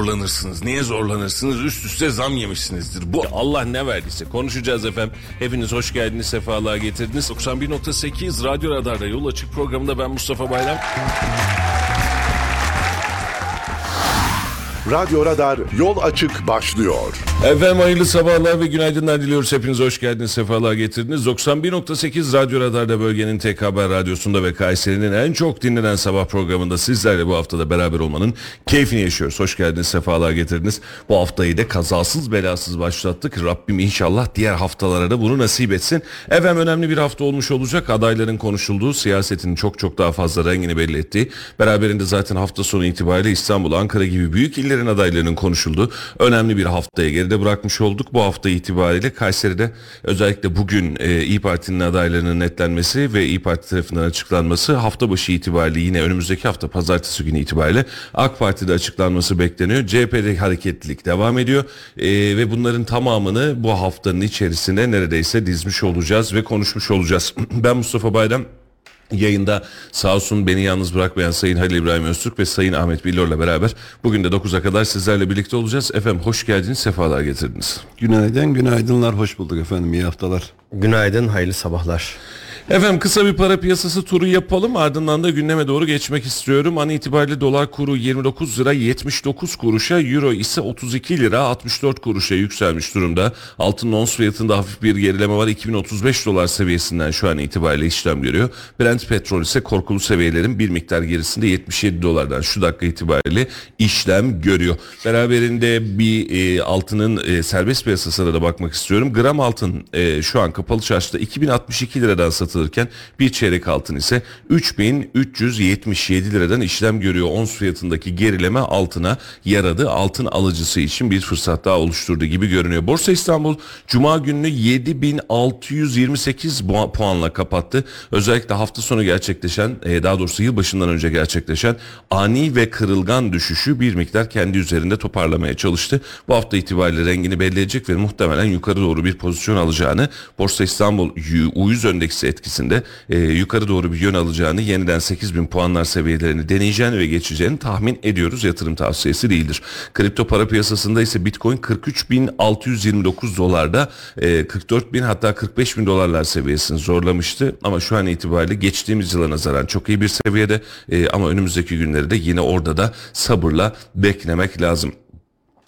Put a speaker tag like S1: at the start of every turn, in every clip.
S1: zorlanırsınız. Niye zorlanırsınız? Üst üste zam yemişsinizdir. Bu Allah ne verdiyse konuşacağız efendim. Hepiniz hoş geldiniz, sefalar getirdiniz. 91.8 Radyo Radar'da Yol Açık programında ben Mustafa Bayram.
S2: Radyo Radar yol açık başlıyor.
S1: Efendim hayırlı sabahlar ve günaydınlar diliyoruz. Hepiniz hoş geldiniz, sefalar getirdiniz. 91.8 Radyo Radar'da bölgenin tek haber radyosunda ve Kayseri'nin en çok dinlenen sabah programında sizlerle bu haftada beraber olmanın keyfini yaşıyoruz. Hoş geldiniz, sefalar getirdiniz. Bu haftayı da kazasız belasız başlattık. Rabbim inşallah diğer haftalara da bunu nasip etsin. Efendim önemli bir hafta olmuş olacak. Adayların konuşulduğu, siyasetin çok çok daha fazla rengini belli ettiği, beraberinde zaten hafta sonu itibariyle İstanbul, Ankara gibi büyük illerin adaylarının konuşulduğu önemli bir haftaya geride bırakmış olduk. Bu hafta itibariyle Kayseri'de özellikle bugün e, İyi Parti'nin adaylarının netlenmesi ve İyi Parti tarafından açıklanması hafta başı itibariyle yine önümüzdeki hafta pazartesi günü itibariyle AK Parti'de açıklanması bekleniyor. CHP'de hareketlilik devam ediyor E, ve bunların tamamını bu haftanın içerisinde neredeyse dizmiş olacağız ve konuşmuş olacağız. ben Mustafa Bayram. Yayında sağ olsun beni yalnız bırakmayan Sayın Halil İbrahim Öztürk ve Sayın Ahmet Billor'la beraber bugün de 9'a kadar sizlerle birlikte olacağız. Efendim hoş geldiniz, sefalar getirdiniz.
S3: Günaydın, günaydınlar, hoş bulduk efendim, iyi haftalar.
S4: Günaydın, hayırlı sabahlar.
S1: Efendim kısa bir para piyasası turu yapalım ardından da gündeme doğru geçmek istiyorum. An itibariyle dolar kuru 29 lira 79 kuruşa, euro ise 32 lira 64 kuruşa yükselmiş durumda. Altın ons fiyatında hafif bir gerileme var 2035 dolar seviyesinden şu an itibariyle işlem görüyor. Brent petrol ise korkulu seviyelerin bir miktar gerisinde 77 dolardan şu dakika itibariyle işlem görüyor. Beraberinde bir e, altının e, serbest piyasasına da bakmak istiyorum. Gram altın e, şu an kapalı çarşıda 2062 liradan satılırken bir çeyrek altın ise 3377 liradan işlem görüyor. Ons fiyatındaki gerileme altına yaradı. Altın alıcısı için bir fırsat daha oluşturdu gibi görünüyor. Borsa İstanbul Cuma gününü 7628 bu- puanla kapattı. Özellikle hafta sonu gerçekleşen e, daha doğrusu yılbaşından önce gerçekleşen ani ve kırılgan düşüşü bir miktar kendi üzerinde toparlamaya çalıştı. Bu hafta itibariyle rengini belli edecek ve muhtemelen yukarı doğru bir pozisyon alacağını Borsa İstanbul U100 endeksi etkisinde e, yukarı doğru bir yön alacağını yeniden 8000 puanlar seviyelerini deneyeceğini ve geçeceğini tahmin ediyoruz. Yatırım tavsiyesi değildir. Kripto para piyasasında ise Bitcoin 43.629 dolarda e, 44 bin hatta 45 bin dolarlar seviyesini zorlamıştı. Ama şu an itibariyle geçtiğimiz yıla nazaran çok iyi bir seviyede E, ama önümüzdeki günleri de yine orada da sabırla beklemek lazım.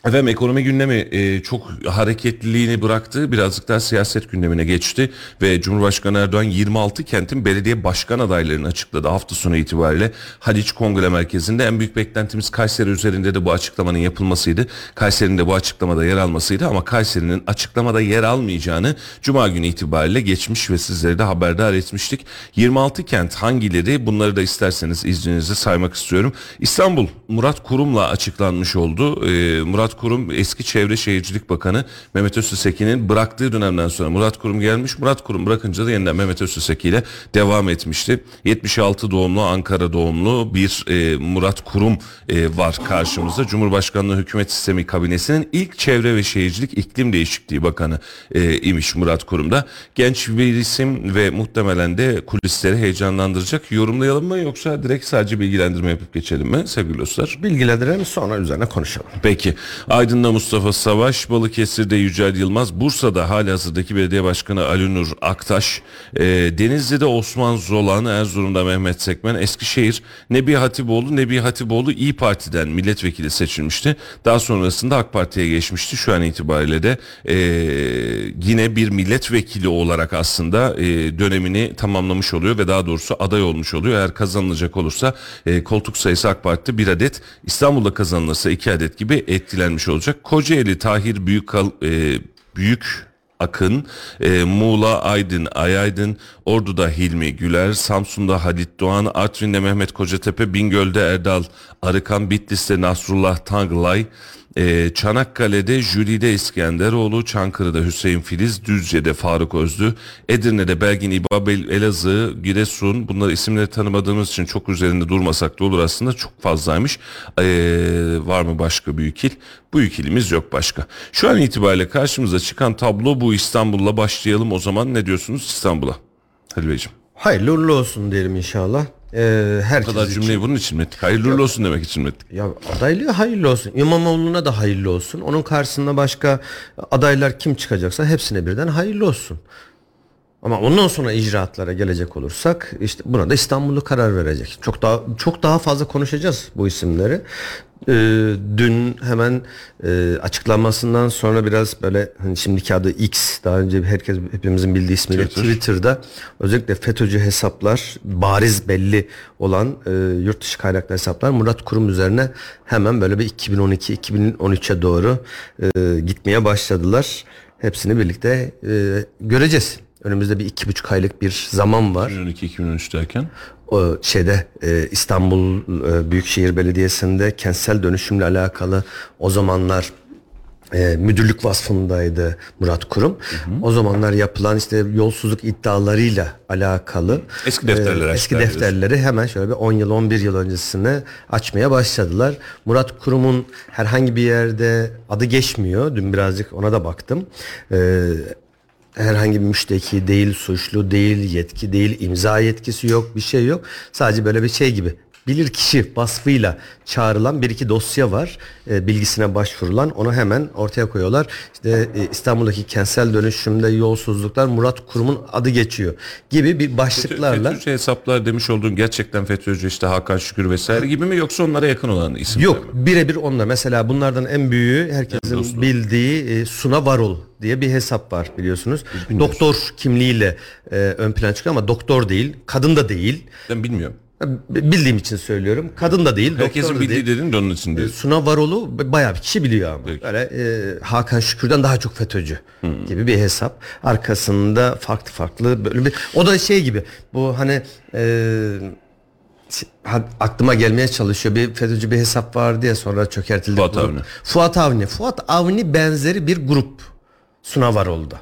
S1: Efendim ekonomi gündemi e, çok hareketliliğini bıraktı. Birazcık daha siyaset gündemine geçti ve Cumhurbaşkanı Erdoğan 26 kentin belediye başkan adaylarını açıkladı hafta sonu itibariyle. Haliç Kongre Merkezi'nde en büyük beklentimiz Kayseri üzerinde de bu açıklamanın yapılmasıydı. Kayseri'nin de bu açıklamada yer almasıydı ama Kayseri'nin açıklamada yer almayacağını Cuma günü itibariyle geçmiş ve sizleri de haberdar etmiştik. 26 kent hangileri bunları da isterseniz izninizle saymak istiyorum. İstanbul Murat Kurum'la açıklanmış oldu. Ee, Murat Kurum eski Çevre Şehircilik Bakanı Mehmet Öztüsekin'in bıraktığı dönemden sonra Murat Kurum gelmiş. Murat Kurum bırakınca da yeniden Mehmet Öztüseki ile devam etmişti. 76 doğumlu Ankara doğumlu bir e, Murat Kurum e, var karşımızda. Cumhurbaşkanlığı Hükümet Sistemi Kabinesi'nin ilk Çevre ve Şehircilik İklim Değişikliği Bakanı e, imiş Murat Kurum'da. Genç bir isim ve muhtemelen de kulisleri heyecanlandıracak. Yorumlayalım mı yoksa direkt sadece bilgilendirme yapıp geçelim mi sevgili dostlar?
S4: Bilgilendirelim sonra üzerine konuşalım.
S1: Peki. Aydın'da Mustafa Savaş, Balıkesir'de Yücel Yılmaz, Bursa'da halihazırdaki belediye başkanı Ali Nur Aktaş, e, Denizli'de Osman Zolan, Erzurum'da Mehmet Sekmen, Eskişehir Nebi Hatipoğlu, Nebi Hatipoğlu İyi Parti'den milletvekili seçilmişti. Daha sonrasında AK Parti'ye geçmişti. Şu an itibariyle de e, yine bir milletvekili olarak aslında e, dönemini tamamlamış oluyor ve daha doğrusu aday olmuş oluyor. Eğer kazanılacak olursa e, koltuk sayısı AK Parti'de bir adet, İstanbul'da kazanılırsa iki adet gibi etkilenmiş olacak. Kocaeli Tahir Büyük e, Büyük Akın, e, Muğla Aydın Ayaydın, Ordu'da Hilmi Güler, Samsun'da Halit Doğan, Artvin'de Mehmet Kocatepe, Bingöl'de Erdal Arıkan, Bitlis'te Nasrullah Tanglay, ee, Çanakkale'de Jülide İskenderoğlu, Çankırı'da Hüseyin Filiz, Düzce'de Faruk Özlü, Edirne'de Belgin İbab, El- Elazığ, Giresun bunları isimleri tanımadığımız için çok üzerinde durmasak da olur aslında çok fazlaymış. Ee, var mı başka büyük il? Büyük ilimiz yok başka. Şu an itibariyle karşımıza çıkan tablo bu İstanbul'la başlayalım o zaman ne diyorsunuz İstanbul'a? Halil Beyciğim.
S4: Hayırlı uğurlu olsun diyelim inşallah.
S1: Bu
S4: herkes
S1: kadar
S4: için.
S1: cümleyi bunun için mi ettik? Hayırlı uğurlu olsun demek için mi ettik?
S4: Ya adaylığı hayırlı olsun. İmamoğlu'na da hayırlı olsun. Onun karşısında başka adaylar kim çıkacaksa hepsine birden hayırlı olsun. Ama ondan sonra icraatlara gelecek olursak işte buna da İstanbul'u karar verecek. Çok daha çok daha fazla konuşacağız bu isimleri. Ee, dün hemen e, açıklanmasından sonra biraz böyle hani şimdiki adı X daha önce herkes hepimizin bildiği ismiyle
S1: Twitter.
S4: Twitter'da özellikle FETÖ'cü hesaplar bariz belli olan e, yurt dışı kaynaklı hesaplar Murat Kurum üzerine hemen böyle bir 2012-2013'e doğru e, gitmeye başladılar. Hepsini birlikte e, göreceğiz. Önümüzde bir iki buçuk aylık bir zaman var.
S1: 2012-2013 derken?
S4: O şeyde e, İstanbul e, Büyükşehir Belediyesi'nde kentsel dönüşümle alakalı o zamanlar e, müdürlük vasfındaydı Murat Kurum. O zamanlar yapılan işte yolsuzluk iddialarıyla alakalı
S1: Eski defterleri
S4: e, eski defterleri hemen şöyle bir 10 yıl 11 yıl öncesine açmaya başladılar. Murat Kurum'un herhangi bir yerde adı geçmiyor. Dün birazcık ona da baktım. E, herhangi bir müşteki değil, suçlu değil, yetki değil, imza yetkisi yok, bir şey yok. Sadece böyle bir şey gibi bilir kişi vasfıyla çağrılan bir iki dosya var. E, bilgisine başvurulan onu hemen ortaya koyuyorlar. İşte e, İstanbul'daki kentsel dönüşümde yolsuzluklar Murat Kurum'un adı geçiyor gibi bir başlıklarla
S1: FETÖ'cü hesaplar demiş olduğun gerçekten FETÖ'cü işte Hakan Şükür vesaire gibi mi yoksa onlara yakın olan isimler
S4: Yok birebir onunla. Mesela bunlardan en büyüğü herkesin
S1: dostum.
S4: bildiği e, Suna Varol diye bir hesap var biliyorsunuz. Doktor kimliğiyle e, ön plan çıkıyor ama doktor değil, kadın da değil.
S1: Ben bilmiyorum.
S4: Bildiğim için söylüyorum. Kadın da değil,
S1: Herkesin bildiği
S4: değil.
S1: dedin de onun için
S4: E,
S1: değil.
S4: Suna Varol'u bayağı bir kişi biliyor ama.
S1: Peki.
S4: Böyle e, Hakan Şükür'den daha çok FETÖ'cü
S1: Hmm.
S4: gibi bir hesap. Arkasında farklı farklı böyle bir o da şey gibi. Bu hani e, aklıma gelmeye çalışıyor. Bir FETÖ'cü bir hesap vardı ya sonra çökertildi.
S1: Fuat. Avni.
S4: Fuat Avni. Fuat Avni benzeri bir grup. Suna Varol'da.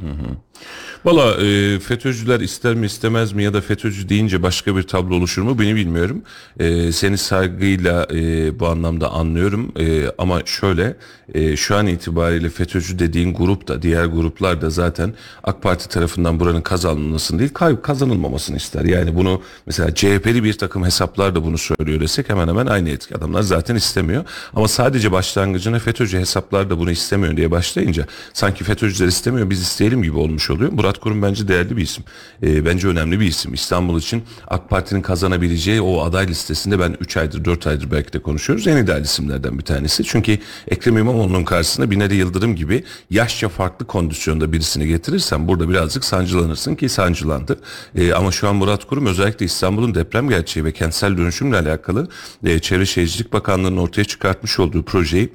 S1: Valla e, FETÖ'cüler ister mi istemez mi ya da FETÖ'cü deyince başka bir tablo oluşur mu beni bilmiyorum. E, seni saygıyla e, bu anlamda anlıyorum E, ama şöyle e, şu an itibariyle FETÖ'cü dediğin grup da diğer gruplar da zaten AK Parti tarafından buranın kazanılmasını değil kazanılmamasını ister. Yani bunu mesela CHP'li bir takım hesaplar da bunu söylüyor desek hemen hemen aynı etki. Adamlar zaten istemiyor ama sadece başlangıcına FETÖ'cü hesaplar da bunu istemiyor diye başlayınca sanki FETÖ'cüler istemiyor biz isteyelim gibi olmuş oluyor. Murat Kurum bence değerli bir isim. Ee, bence önemli bir isim. İstanbul için AK Parti'nin kazanabileceği o aday listesinde ben 3 aydır 4 aydır belki de konuşuyoruz. En ideal isimlerden bir tanesi. Çünkü Ekrem İmamoğlu'nun karşısına Binali Yıldırım gibi yaşça farklı kondisyonda birisini getirirsen burada birazcık sancılanırsın ki sancılandı. Ee, ama şu an Murat Kurum özellikle İstanbul'un deprem gerçeği ve kentsel dönüşümle alakalı e, Çevre Şehircilik Bakanlığı'nın ortaya çıkartmış olduğu projeyi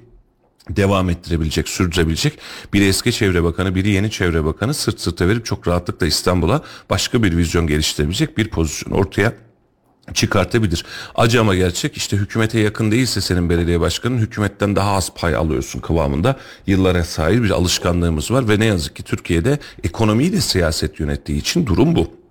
S1: devam ettirebilecek, sürdürebilecek biri eski çevre bakanı, biri yeni çevre bakanı sırt sırta verip çok rahatlıkla İstanbul'a başka bir vizyon geliştirebilecek bir pozisyon ortaya çıkartabilir. Acı ama gerçek işte hükümete yakın değilse senin belediye başkanın hükümetten daha az pay alıyorsun kıvamında yıllara sahip bir alışkanlığımız var ve ne yazık ki Türkiye'de ekonomiyi de siyaset yönettiği için durum bu.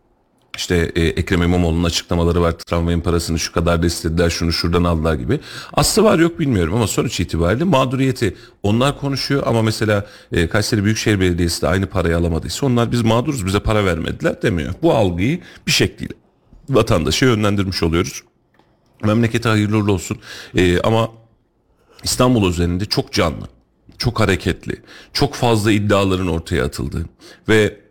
S1: İşte e, Ekrem İmamoğlu'nun açıklamaları var. Tramvayın parasını şu kadar da şunu şuradan aldılar gibi. Aslı var yok bilmiyorum ama sonuç itibariyle mağduriyeti onlar konuşuyor ama mesela e, Kayseri Büyükşehir Belediyesi de aynı parayı alamadıysa onlar biz mağduruz bize para vermediler demiyor. Bu algıyı bir şekliyle vatandaşa yönlendirmiş oluyoruz. Memlekete hayırlı olsun. E, ama İstanbul üzerinde çok canlı, çok hareketli, çok fazla iddiaların ortaya atıldığı ve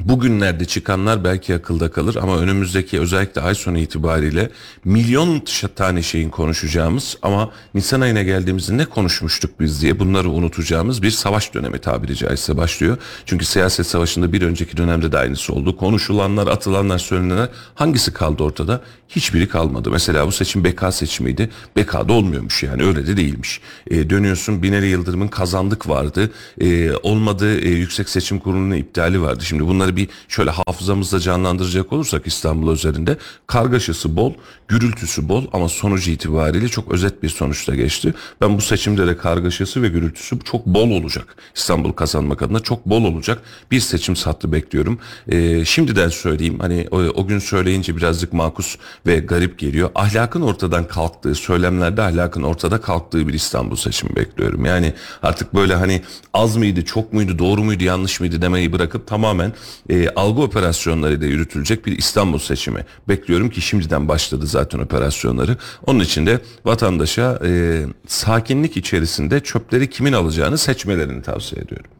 S1: Bugünlerde çıkanlar belki akılda kalır ama önümüzdeki özellikle ay sonu itibariyle milyon tane şeyin konuşacağımız ama Nisan ayına geldiğimizde ne konuşmuştuk biz diye bunları unutacağımız bir savaş dönemi tabiri caizse başlıyor. Çünkü siyaset savaşında bir önceki dönemde de aynısı oldu. Konuşulanlar, atılanlar, söylenenler hangisi kaldı ortada? Hiçbiri kalmadı. Mesela bu seçim BK seçimiydi. BK'da olmuyormuş yani öyle de değilmiş. E, dönüyorsun Binali Yıldırım'ın kazandık vardı. E, olmadı e, Yüksek Seçim Kurulu'nun iptali vardı. Şimdi bunları bir şöyle hafızamızda canlandıracak olursak İstanbul üzerinde kargaşası bol, gürültüsü bol ama sonucu itibariyle çok özet bir sonuçta geçti. Ben bu seçimde de kargaşası ve gürültüsü çok bol olacak. İstanbul kazanmak adına çok bol olacak bir seçim sattı bekliyorum. E, şimdiden söyleyeyim hani o, o gün söyleyince birazcık makus ve garip geliyor. Ahlakın ortadan kalktığı, söylemlerde ahlakın ortada kalktığı bir İstanbul seçimi bekliyorum. Yani artık böyle hani az mıydı, çok muydu, doğru muydu, yanlış mıydı demeyi bırakıp tamamen e, algı operasyonlarıyla yürütülecek bir İstanbul seçimi bekliyorum ki şimdiden başladı zaten operasyonları. Onun için de vatandaşa e, sakinlik içerisinde çöpleri kimin alacağını seçmelerini tavsiye ediyorum.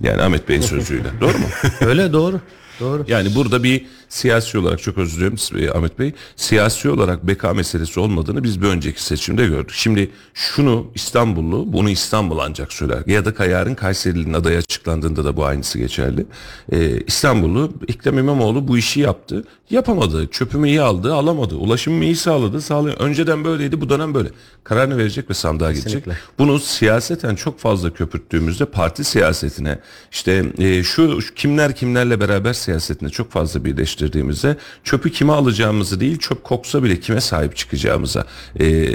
S1: Yani Ahmet Bey'in sözüyle. Doğru mu?
S4: Öyle doğru. Doğru.
S1: Yani burada bir siyasi olarak çok özür diliyorum Ahmet Bey. Siyasi olarak beka meselesi olmadığını biz bir önceki seçimde gördük. Şimdi şunu İstanbullu bunu İstanbul ancak söyler. Ya da Kayar'ın Kayseri'nin adayı açıklandığında da bu aynısı geçerli. Ee, İstanbullu Ekrem İmamoğlu bu işi yaptı. Yapamadı. Çöpümü iyi aldı alamadı. Ulaşımı iyi sağladı. Sağladı. Önceden böyleydi bu dönem böyle. Kararını verecek ve sandığa
S4: Kesinlikle.
S1: gidecek. Bunu siyaseten çok fazla köpürttüğümüzde parti siyasetine işte e, şu, kimler kimlerle beraber siyasetine çok fazla birleştirdiğimizde çöpü kime alacağımızı değil çöp koksa bile kime sahip çıkacağımıza e,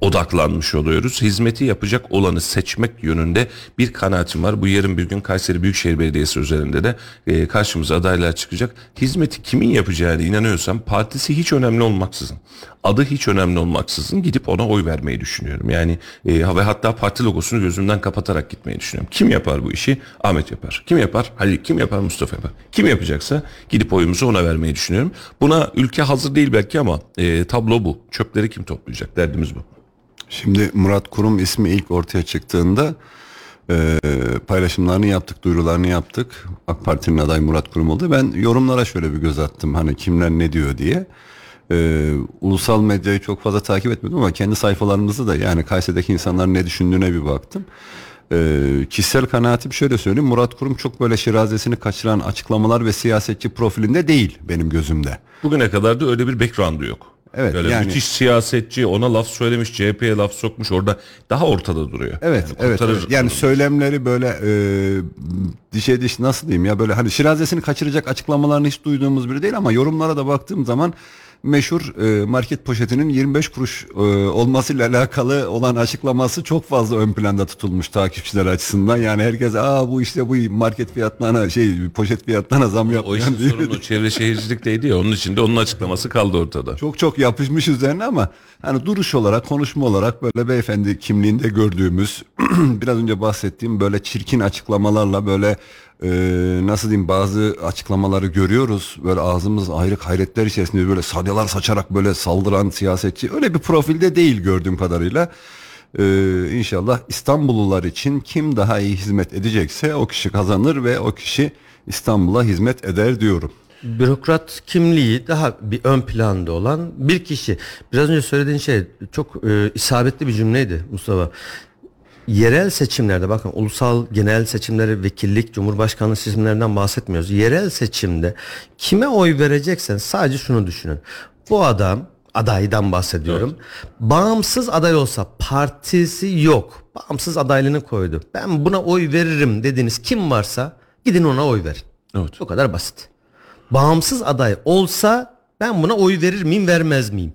S1: odaklanmış oluyoruz. Hizmeti yapacak olanı seçmek yönünde bir kanaatim var. Bu yarın bir gün Kayseri Büyükşehir Belediyesi üzerinde de e, karşımıza adaylar çıkacak. Hizmeti kimin yapacağına inanıyorsam partisi hiç önemli olmaksızın adı hiç önemli olmaksızın gidip ona oy vermeyi düşünüyorum. Yani e, ve hatta parti logosunu gözümden kapatarak gitmeyi düşünüyorum. Kim yapar bu işi? Ahmet yapar. Kim yapar? Halil. Kim yapar? Mustafa yapar. Kim yapacaksa gidip oyumuzu ona vermeyi düşünüyorum. Buna ülke hazır değil belki ama e, tablo bu. Çöpleri kim toplayacak? Derdimiz bu.
S3: Şimdi Murat Kurum ismi ilk ortaya çıktığında e, paylaşımlarını yaptık, duyurularını yaptık. AK Parti'nin adayı Murat Kurum oldu. Ben yorumlara şöyle bir göz attım hani kimler ne diyor diye. Ee, ulusal medyayı çok fazla takip etmedim ama kendi sayfalarımızda da yani Kayseri'deki insanların ne düşündüğüne bir baktım. Ee, kişisel kanaatim şöyle söyleyeyim Murat Kurum çok böyle şirazesini kaçıran açıklamalar ve siyasetçi profilinde değil benim gözümde.
S1: Bugüne kadar da öyle bir background'u yok.
S3: Evet,
S1: Böyle
S3: yani-
S1: müthiş siyasetçi ona laf söylemiş CHP'ye laf sokmuş orada daha ortada duruyor.
S3: Evet,
S1: Yani
S3: evet. Yani söylemleri böyle e, dişe diş nasıl diyeyim ya böyle hani şirazesini kaçıracak açıklamalarını hiç duyduğumuz biri değil ama yorumlara da baktığım zaman meşhur e, market poşetinin 25 kuruş e, olmasıyla alakalı olan açıklaması çok fazla ön planda tutulmuş takipçiler açısından. Yani herkes aa bu işte bu market fiyatlarına şey poşet fiyatlarına zam
S1: o
S3: yapmayan
S1: işin
S3: diye-
S1: sorunu çevre şehircilikteydi ya onun için de onun açıklaması kaldı ortada.
S3: çok çok yapışmış üzerine ama hani duruş olarak konuşma olarak böyle beyefendi kimliğinde gördüğümüz biraz önce bahsettiğim böyle çirkin açıklamalarla böyle e, nasıl diyeyim bazı açıklamaları görüyoruz böyle ağzımız ayrık hayretler içerisinde böyle salyalar saçarak böyle saldıran siyasetçi öyle bir profilde değil gördüğüm kadarıyla. Ee, inşallah İstanbullular için kim daha iyi hizmet edecekse o kişi kazanır ve o kişi İstanbul'a hizmet eder diyorum.
S4: bürokrat kimliği daha bir ön planda olan bir kişi. Biraz önce söylediğin şey çok e, isabetli bir cümleydi Mustafa. Yerel seçimlerde bakın ulusal genel seçimleri, vekillik, cumhurbaşkanlığı seçimlerinden bahsetmiyoruz. Yerel seçimde kime oy vereceksen sadece şunu düşünün. Bu adam adaydan bahsediyorum. Bağımsız aday olsa partisi yok. Bağımsız adaylığını koydu. Ben buna oy veririm dediğiniz kim varsa gidin ona oy verin.
S1: Evet.
S4: Bu kadar basit. Bağımsız aday olsa ben buna oy verir miyim vermez miyim?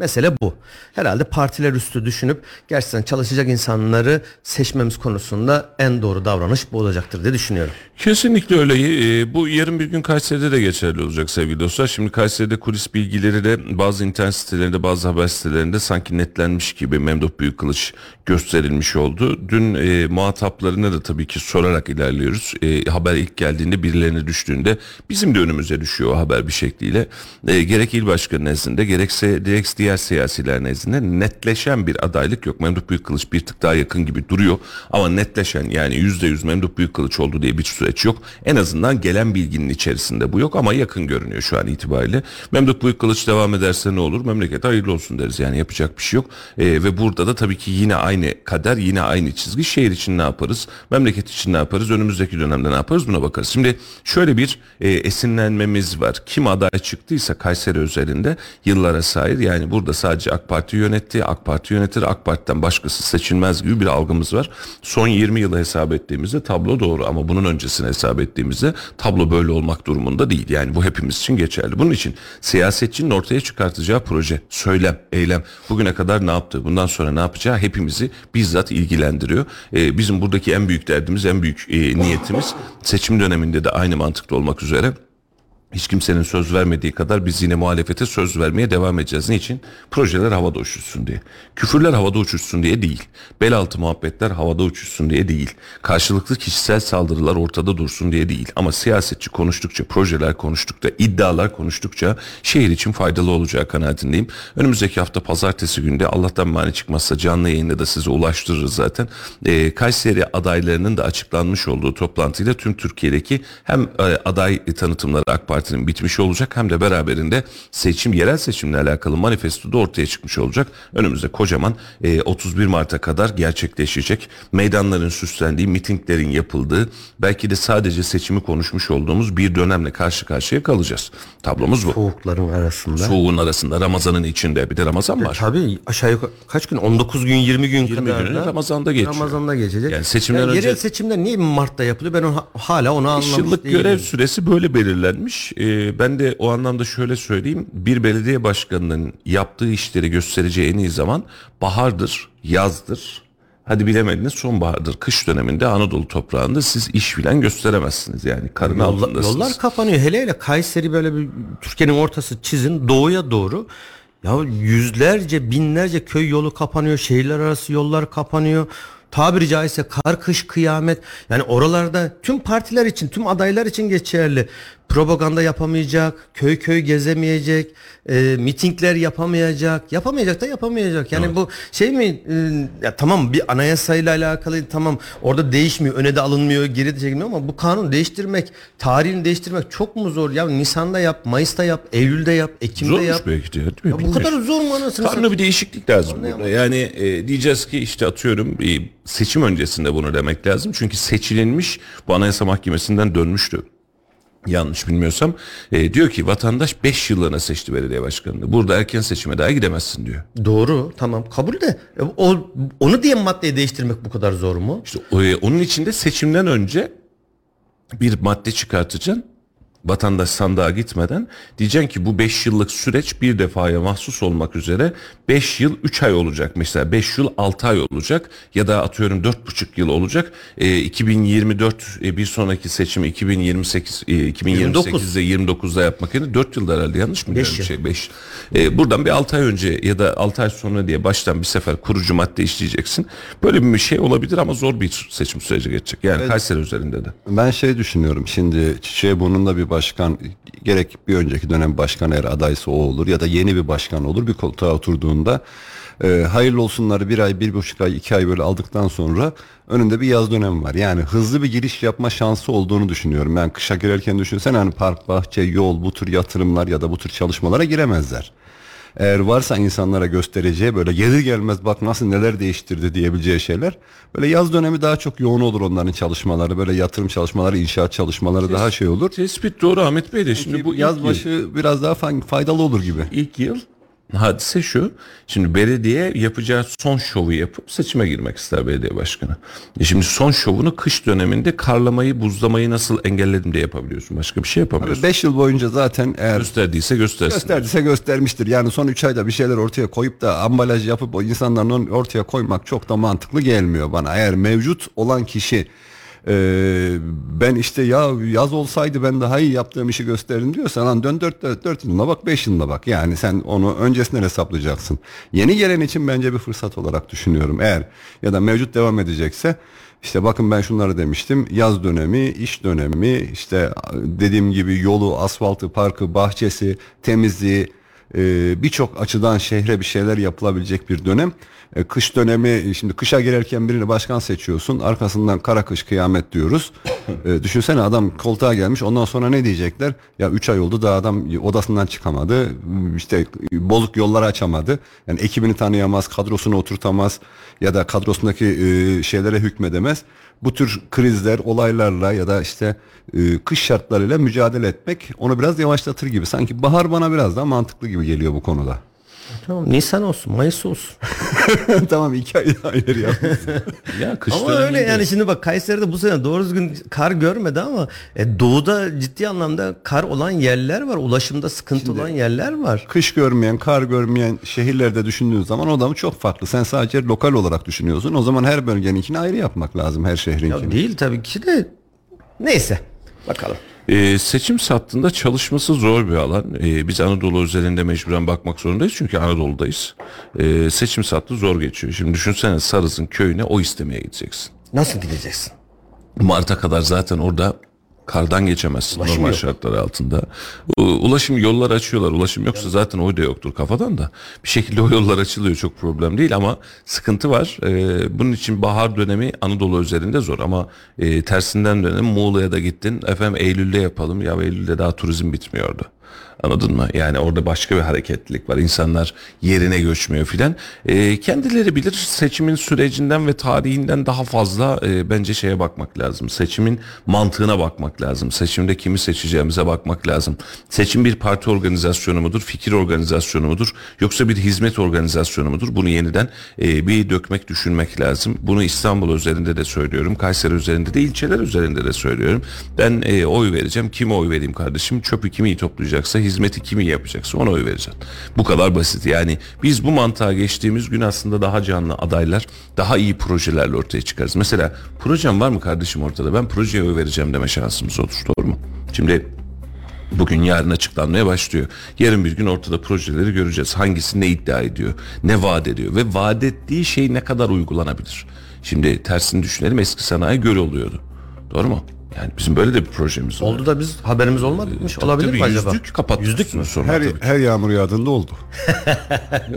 S4: Mesele bu. Herhalde partiler üstü düşünüp gerçekten çalışacak insanları seçmemiz konusunda en doğru davranış bu olacaktır diye düşünüyorum.
S1: Kesinlikle öyle. Ee, bu yarın bir gün Kayseri'de de geçerli olacak sevgili dostlar. Şimdi Kayseri'de kulis bilgileri de bazı internet sitelerinde bazı haber sitelerinde sanki netlenmiş gibi Memduh Büyükkılıç gösterilmiş oldu. Dün e, muhataplarına da tabii ki sorarak ilerliyoruz. E, haber ilk geldiğinde birilerine düştüğünde bizim de önümüze düşüyor o haber bir şekliyle. E, gerek il başkanı nezdinde gerekse direkt diğer diğer siyasiler nezdinde netleşen bir adaylık yok. Memduh Büyükkılıç bir tık daha yakın gibi duruyor ama netleşen yani yüzde yüz Memduh Büyükkılıç oldu diye bir süreç yok. En azından gelen bilginin içerisinde bu yok ama yakın görünüyor şu an itibariyle. Memduh Büyükkılıç devam ederse ne olur? Memleket hayırlı olsun deriz yani yapacak bir şey yok. Ee, ve burada da tabii ki yine aynı kader yine aynı çizgi. Şehir için ne yaparız? Memleket için ne yaparız? Önümüzdeki dönemde ne yaparız? Buna bakarız. Şimdi şöyle bir e, esinlenmemiz var. Kim aday çıktıysa Kayseri özelinde yıllara sahip yani burada sadece AK Parti yönetti. AK Parti yönetir. AK Parti'den başkası seçilmez gibi bir algımız var. Son 20 yılı hesap ettiğimizde tablo doğru ama bunun öncesini hesap ettiğimizde tablo böyle olmak durumunda değil. Yani bu hepimiz için geçerli. Bunun için siyasetçinin ortaya çıkartacağı proje, söylem, eylem bugüne kadar ne yaptı, bundan sonra ne yapacağı hepimizi bizzat ilgilendiriyor. Ee, bizim buradaki en büyük derdimiz, en büyük e, niyetimiz seçim döneminde de aynı mantıklı olmak üzere hiç kimsenin söz vermediği kadar biz yine muhalefete söz vermeye devam edeceğiz. Niçin? Projeler havada uçuşsun diye. Küfürler havada uçuşsun diye değil. Bel altı muhabbetler havada uçuşsun diye değil. Karşılıklı kişisel saldırılar ortada dursun diye değil. Ama siyasetçi konuştukça, projeler konuştukça, iddialar konuştukça şehir için faydalı olacağı kanaatindeyim. Önümüzdeki hafta pazartesi günde Allah'tan mani çıkmazsa canlı yayında da size ulaştırırız zaten. Ee, Kayseri adaylarının da açıklanmış olduğu toplantıyla tüm Türkiye'deki hem e, aday tanıtımları AK Parti Parti'nin bitmiş olacak hem de beraberinde seçim yerel seçimle alakalı manifesto da ortaya çıkmış olacak. Önümüzde kocaman e, 31 Mart'a kadar gerçekleşecek meydanların süslendiği, mitinglerin yapıldığı, belki de sadece seçimi konuşmuş olduğumuz bir dönemle karşı karşıya kalacağız. Tablomuz bu.
S4: Soğukların arasında.
S1: Soğuğun arasında Ramazan'ın içinde bir de Ramazan var.
S4: Tabii aşağı yukarı kaç gün? 19 gün 20 gün
S1: 20
S4: kadar
S1: günü
S4: da
S1: Ramazan'da geçiyor.
S4: Ramazan'da geçecek.
S1: Yani seçimden
S4: Yani
S1: önce-
S4: Yerel seçimler niye Mart'ta yapılıyor? Ben onu, hala onu
S1: 5
S4: anlamış
S1: yıllık
S4: değilim.
S1: görev süresi böyle belirlenmiş. Ee, ben de o anlamda şöyle söyleyeyim. Bir belediye başkanının yaptığı işleri göstereceği en iyi zaman bahardır, yazdır. Hadi bilemediniz sonbahardır. Kış döneminde Anadolu toprağında siz iş filan gösteremezsiniz. Yani karın
S4: Yolla-
S1: altındasınız.
S4: yollar kapanıyor. Hele hele Kayseri böyle bir Türkiye'nin ortası çizin doğuya doğru. Ya yüzlerce binlerce köy yolu kapanıyor. Şehirler arası yollar kapanıyor. Tabiri caizse kar kış kıyamet. Yani oralarda tüm partiler için tüm adaylar için geçerli. Propaganda yapamayacak, köy köy gezemeyecek, e, mitingler yapamayacak, yapamayacak da yapamayacak. Yani bu şey mi? e, ya tamam bir anayasayla alakalı tamam orada değişmiyor, öne de alınmıyor, geri de çekilmiyor ama bu kanun değiştirmek, tarihini değiştirmek çok mu zor? Ya Nisan'da yap, Mayıs'ta yap, Eylül'de yap, Ekim'de
S1: Zormuş
S4: yap.
S1: belki de.
S4: Ya bu kadar zor mu anasını
S1: Kanuna bir değişiklik lazım burada. Yani e, diyeceğiz ki işte atıyorum e, seçim öncesinde bunu demek lazım. Çünkü seçilinmiş bu Anayasa Mahkemesi'nden dönmüştü. Yanlış bilmiyorsam e, diyor ki vatandaş 5 yıllığına seçti belediye başkanını. Burada erken seçime daha gidemezsin diyor.
S4: Doğru tamam kabul de E, o, onu diye maddeyi değiştirmek bu kadar zor mu?
S1: İşte e, onun içinde seçimden önce bir madde çıkartacaksın. Vatandaş sandığa gitmeden diyeceksin ki bu 5 yıllık süreç bir defaya mahsus olmak üzere 5 yıl 3 ay olacak mesela 5 yıl 6 ay olacak ya da atıyorum 4,5 yıl olacak. E, 2024 e, bir sonraki seçimi 2028 e, 2028'de 29'da yapmak yerine 4 yılda herhalde yanlış mı?
S4: Beş
S1: diyorum?
S4: yıl.
S1: Şey, 5. E, buradan bir 6 ay önce ya da 6 ay sonra diye baştan bir sefer kurucu madde işleyeceksin. Böyle bir şey olabilir ama zor bir seçim süreci geçecek. Yani Kayseri üzerinde de.
S3: Ben şey düşünüyorum şimdi şey bunun da bir başkan gerek bir önceki dönem başkan eğer adaysa o olur ya da yeni bir başkan olur bir koltuğa oturduğunda e, hayırlı olsunları bir ay bir buçuk ay iki ay böyle aldıktan sonra önünde bir yaz dönemi var. Yani hızlı bir giriş yapma şansı olduğunu düşünüyorum. Ben kışa girerken düşünsen hani park, bahçe, yol bu tür yatırımlar ya da bu tür çalışmalara giremezler. Eğer varsa insanlara göstereceği böyle gelir gelmez bak nasıl neler değiştirdi diyebileceği şeyler. Böyle yaz dönemi daha çok yoğun olur onların çalışmaları. Böyle yatırım çalışmaları, inşaat çalışmaları daha şey olur.
S1: Tespit doğru Ahmet Bey de şimdi bu
S3: yaz başı
S1: yıl,
S3: biraz daha fa- faydalı olur gibi.
S1: ilk yıl hadise şu. Şimdi belediye yapacağı son şovu yapıp seçime girmek ister belediye başkanı. E şimdi son şovunu kış döneminde karlamayı, buzlamayı nasıl engelledim diye yapabiliyorsun. Başka bir şey yapamıyorsun.
S3: 5 yıl boyunca zaten eğer
S1: Gösterdiyse göstersin.
S3: gösterdiyse göstermiştir. Yani son 3 ayda bir şeyler ortaya koyup da ambalaj yapıp o insanların ortaya koymak çok da mantıklı gelmiyor bana. Eğer mevcut olan kişi e, ben işte ya yaz olsaydı ben daha iyi yaptığım işi gösteririm diyorsan lan dön 4, 4, 4 yılına bak 5 yılına bak. Yani sen onu öncesinden hesaplayacaksın. Yeni gelen için bence bir fırsat olarak düşünüyorum. Eğer ya da mevcut devam edecekse işte bakın ben şunları demiştim. Yaz dönemi, iş dönemi, işte dediğim gibi yolu, asfaltı, parkı, bahçesi, temizliği, e, birçok açıdan şehre bir şeyler yapılabilecek bir dönem. E, kış dönemi şimdi kışa girerken birini başkan seçiyorsun. Arkasından kara kış kıyamet diyoruz. E, düşünsene adam koltuğa gelmiş. Ondan sonra ne diyecekler? Ya 3 ay oldu da adam odasından çıkamadı. İşte bozuk yolları açamadı. Yani ekibini tanıyamaz, kadrosunu oturtamaz ya da kadrosundaki e, şeylere hükmedemez. Bu tür krizler, olaylarla ya da işte e, kış şartlarıyla mücadele etmek onu biraz yavaşlatır gibi. Sanki bahar bana biraz daha mantıklı gibi geliyor bu konuda.
S4: Tamam Nisan olsun, Mayıs olsun.
S3: tamam iki ay hayır ya.
S1: Ya kış
S4: ama öyle yani şimdi bak Kayseri'de bu sene doğru düzgün kar görmedi ama e, doğuda ciddi anlamda kar olan yerler var. Ulaşımda sıkıntı olan yerler var.
S3: Kış görmeyen, kar görmeyen şehirlerde düşündüğün zaman o da çok farklı. Sen sadece lokal olarak düşünüyorsun. O zaman her bölgeninkini ayrı yapmak lazım her
S4: Ya
S3: şehrinkini.
S4: değil tabii ki de neyse bakalım.
S1: Ee, seçim sattığında çalışması zor bir alan. Ee, biz Anadolu özelinde mecburen bakmak zorundayız çünkü Anadolu'dayız. Ee, seçim sattı zor geçiyor. Şimdi düşünsene Sarız'ın köyüne o istemeye gideceksin.
S4: Nasıl gideceksin?
S1: Mart'a kadar zaten orada kardan geçemezsin
S4: Ulaşım
S1: normal
S4: yok.
S1: şartlar altında. Ulaşım yollar açıyorlar. Ulaşım yoksa zaten o da yoktur kafadan da. Bir şekilde o yollar açılıyor çok problem değil ama sıkıntı var. Ee, bunun için bahar dönemi Anadolu üzerinde zor ama e, tersinden dönem Muğla'ya da gittin. Efendim Eylül'de yapalım. Ya Eylül'de daha turizm bitmiyordu. Anladın mı? Yani orada başka bir hareketlilik var. İnsanlar yerine göçmüyor filan. Ee, kendileri bilir seçimin sürecinden ve tarihinden daha fazla e, bence şeye bakmak lazım. Seçimin mantığına bakmak lazım. Seçimde kimi seçeceğimize bakmak lazım. Seçim bir parti organizasyonu mudur? Fikir organizasyonu mudur? Yoksa bir hizmet organizasyonu mudur? Bunu yeniden e, bir dökmek, düşünmek lazım. Bunu İstanbul üzerinde de söylüyorum. Kayseri üzerinde de, ilçeler üzerinde de söylüyorum. Ben e, oy vereceğim. Kime oy vereyim kardeşim? Çöpü kimi toplayacaksa, hizmeti kimi yapacaksa ona oy vereceksin. Bu kadar basit. Yani biz bu mantığa geçtiğimiz gün aslında daha canlı adaylar, daha iyi projelerle ortaya çıkarız. Mesela projem var mı kardeşim ortada? Ben projeye oy vereceğim deme şansımız olur. Doğru mu? Şimdi Bugün yarın açıklanmaya başlıyor. Yarın bir gün ortada projeleri göreceğiz. Hangisi ne iddia ediyor, ne vaat ediyor ve vaat ettiği şey ne kadar uygulanabilir. Şimdi tersini düşünelim eski sanayi göl oluyordu. Doğru mu? Yani bizim böyle de bir projemiz var.
S4: Oldu da biz haberimiz olmamış
S1: Tabii,
S4: olabilir
S1: tabii,
S4: mi acaba?
S1: Yüzdük kapattık.
S4: Yüzdük mü?
S1: Sonra
S3: Her,
S1: tabii.
S3: her yağmur yağdığında oldu.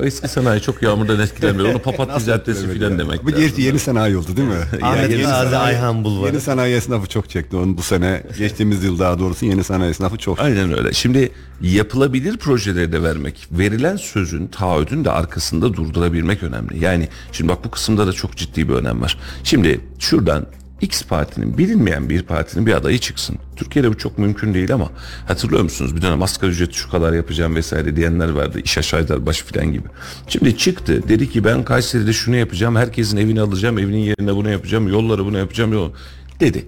S1: O eski sanayi çok yağmurdan etkilenmiyor. Onu papatya caddesi filan demek
S3: Bu
S1: lazım.
S3: gerçi yeni sanayi oldu değil mi?
S4: Ahmet
S1: yeni
S4: Gazi
S1: sanayi-
S4: Ayhan Bulvarı.
S3: Yeni sanayi esnafı çok çekti onu bu sene. Geçtiğimiz yıl daha doğrusu yeni sanayi esnafı çok.
S1: Aynen öyle. Şimdi yapılabilir projeleri de vermek, verilen sözün, taahhüdün de arkasında durdurabilmek önemli. Yani şimdi bak bu kısımda da çok ciddi bir önem var. Şimdi şuradan X partinin bilinmeyen bir partinin bir adayı çıksın. Türkiye'de bu çok mümkün değil ama hatırlıyor musunuz bir dönem asgari ücreti şu kadar yapacağım vesaire diyenler vardı. İş aşağılar başı filan gibi. Şimdi çıktı dedi ki ben Kayseri'de şunu yapacağım herkesin evini alacağım evinin yerine bunu yapacağım yolları bunu yapacağım yol dedi.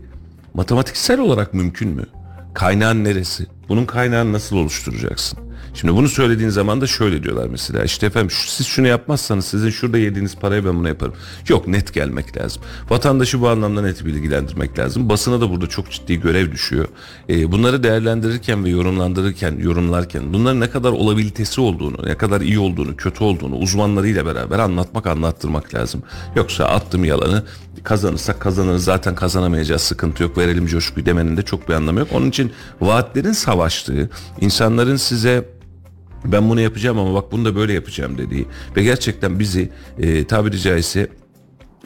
S1: Matematiksel olarak mümkün mü? Kaynağın neresi? Bunun kaynağını nasıl oluşturacaksın? Şimdi bunu söylediğin zaman da şöyle diyorlar mesela işte efendim siz şunu yapmazsanız sizin şurada yediğiniz parayı ben bunu yaparım. Yok net gelmek lazım. Vatandaşı bu anlamda net bilgilendirmek lazım. Basına da burada çok ciddi görev düşüyor. Ee, bunları değerlendirirken ve yorumlandırırken, yorumlarken bunların ne kadar olabilitesi olduğunu, ne kadar iyi olduğunu, kötü olduğunu uzmanlarıyla beraber anlatmak, anlattırmak lazım. Yoksa attım yalanı kazanırsak kazanırız zaten kazanamayacağız sıkıntı yok verelim coşkuyu demenin de çok bir anlamı yok. Onun için vaatlerin savaştığı, insanların size ben bunu yapacağım ama bak bunu da böyle yapacağım dediği ve gerçekten bizi e, tabiri caizse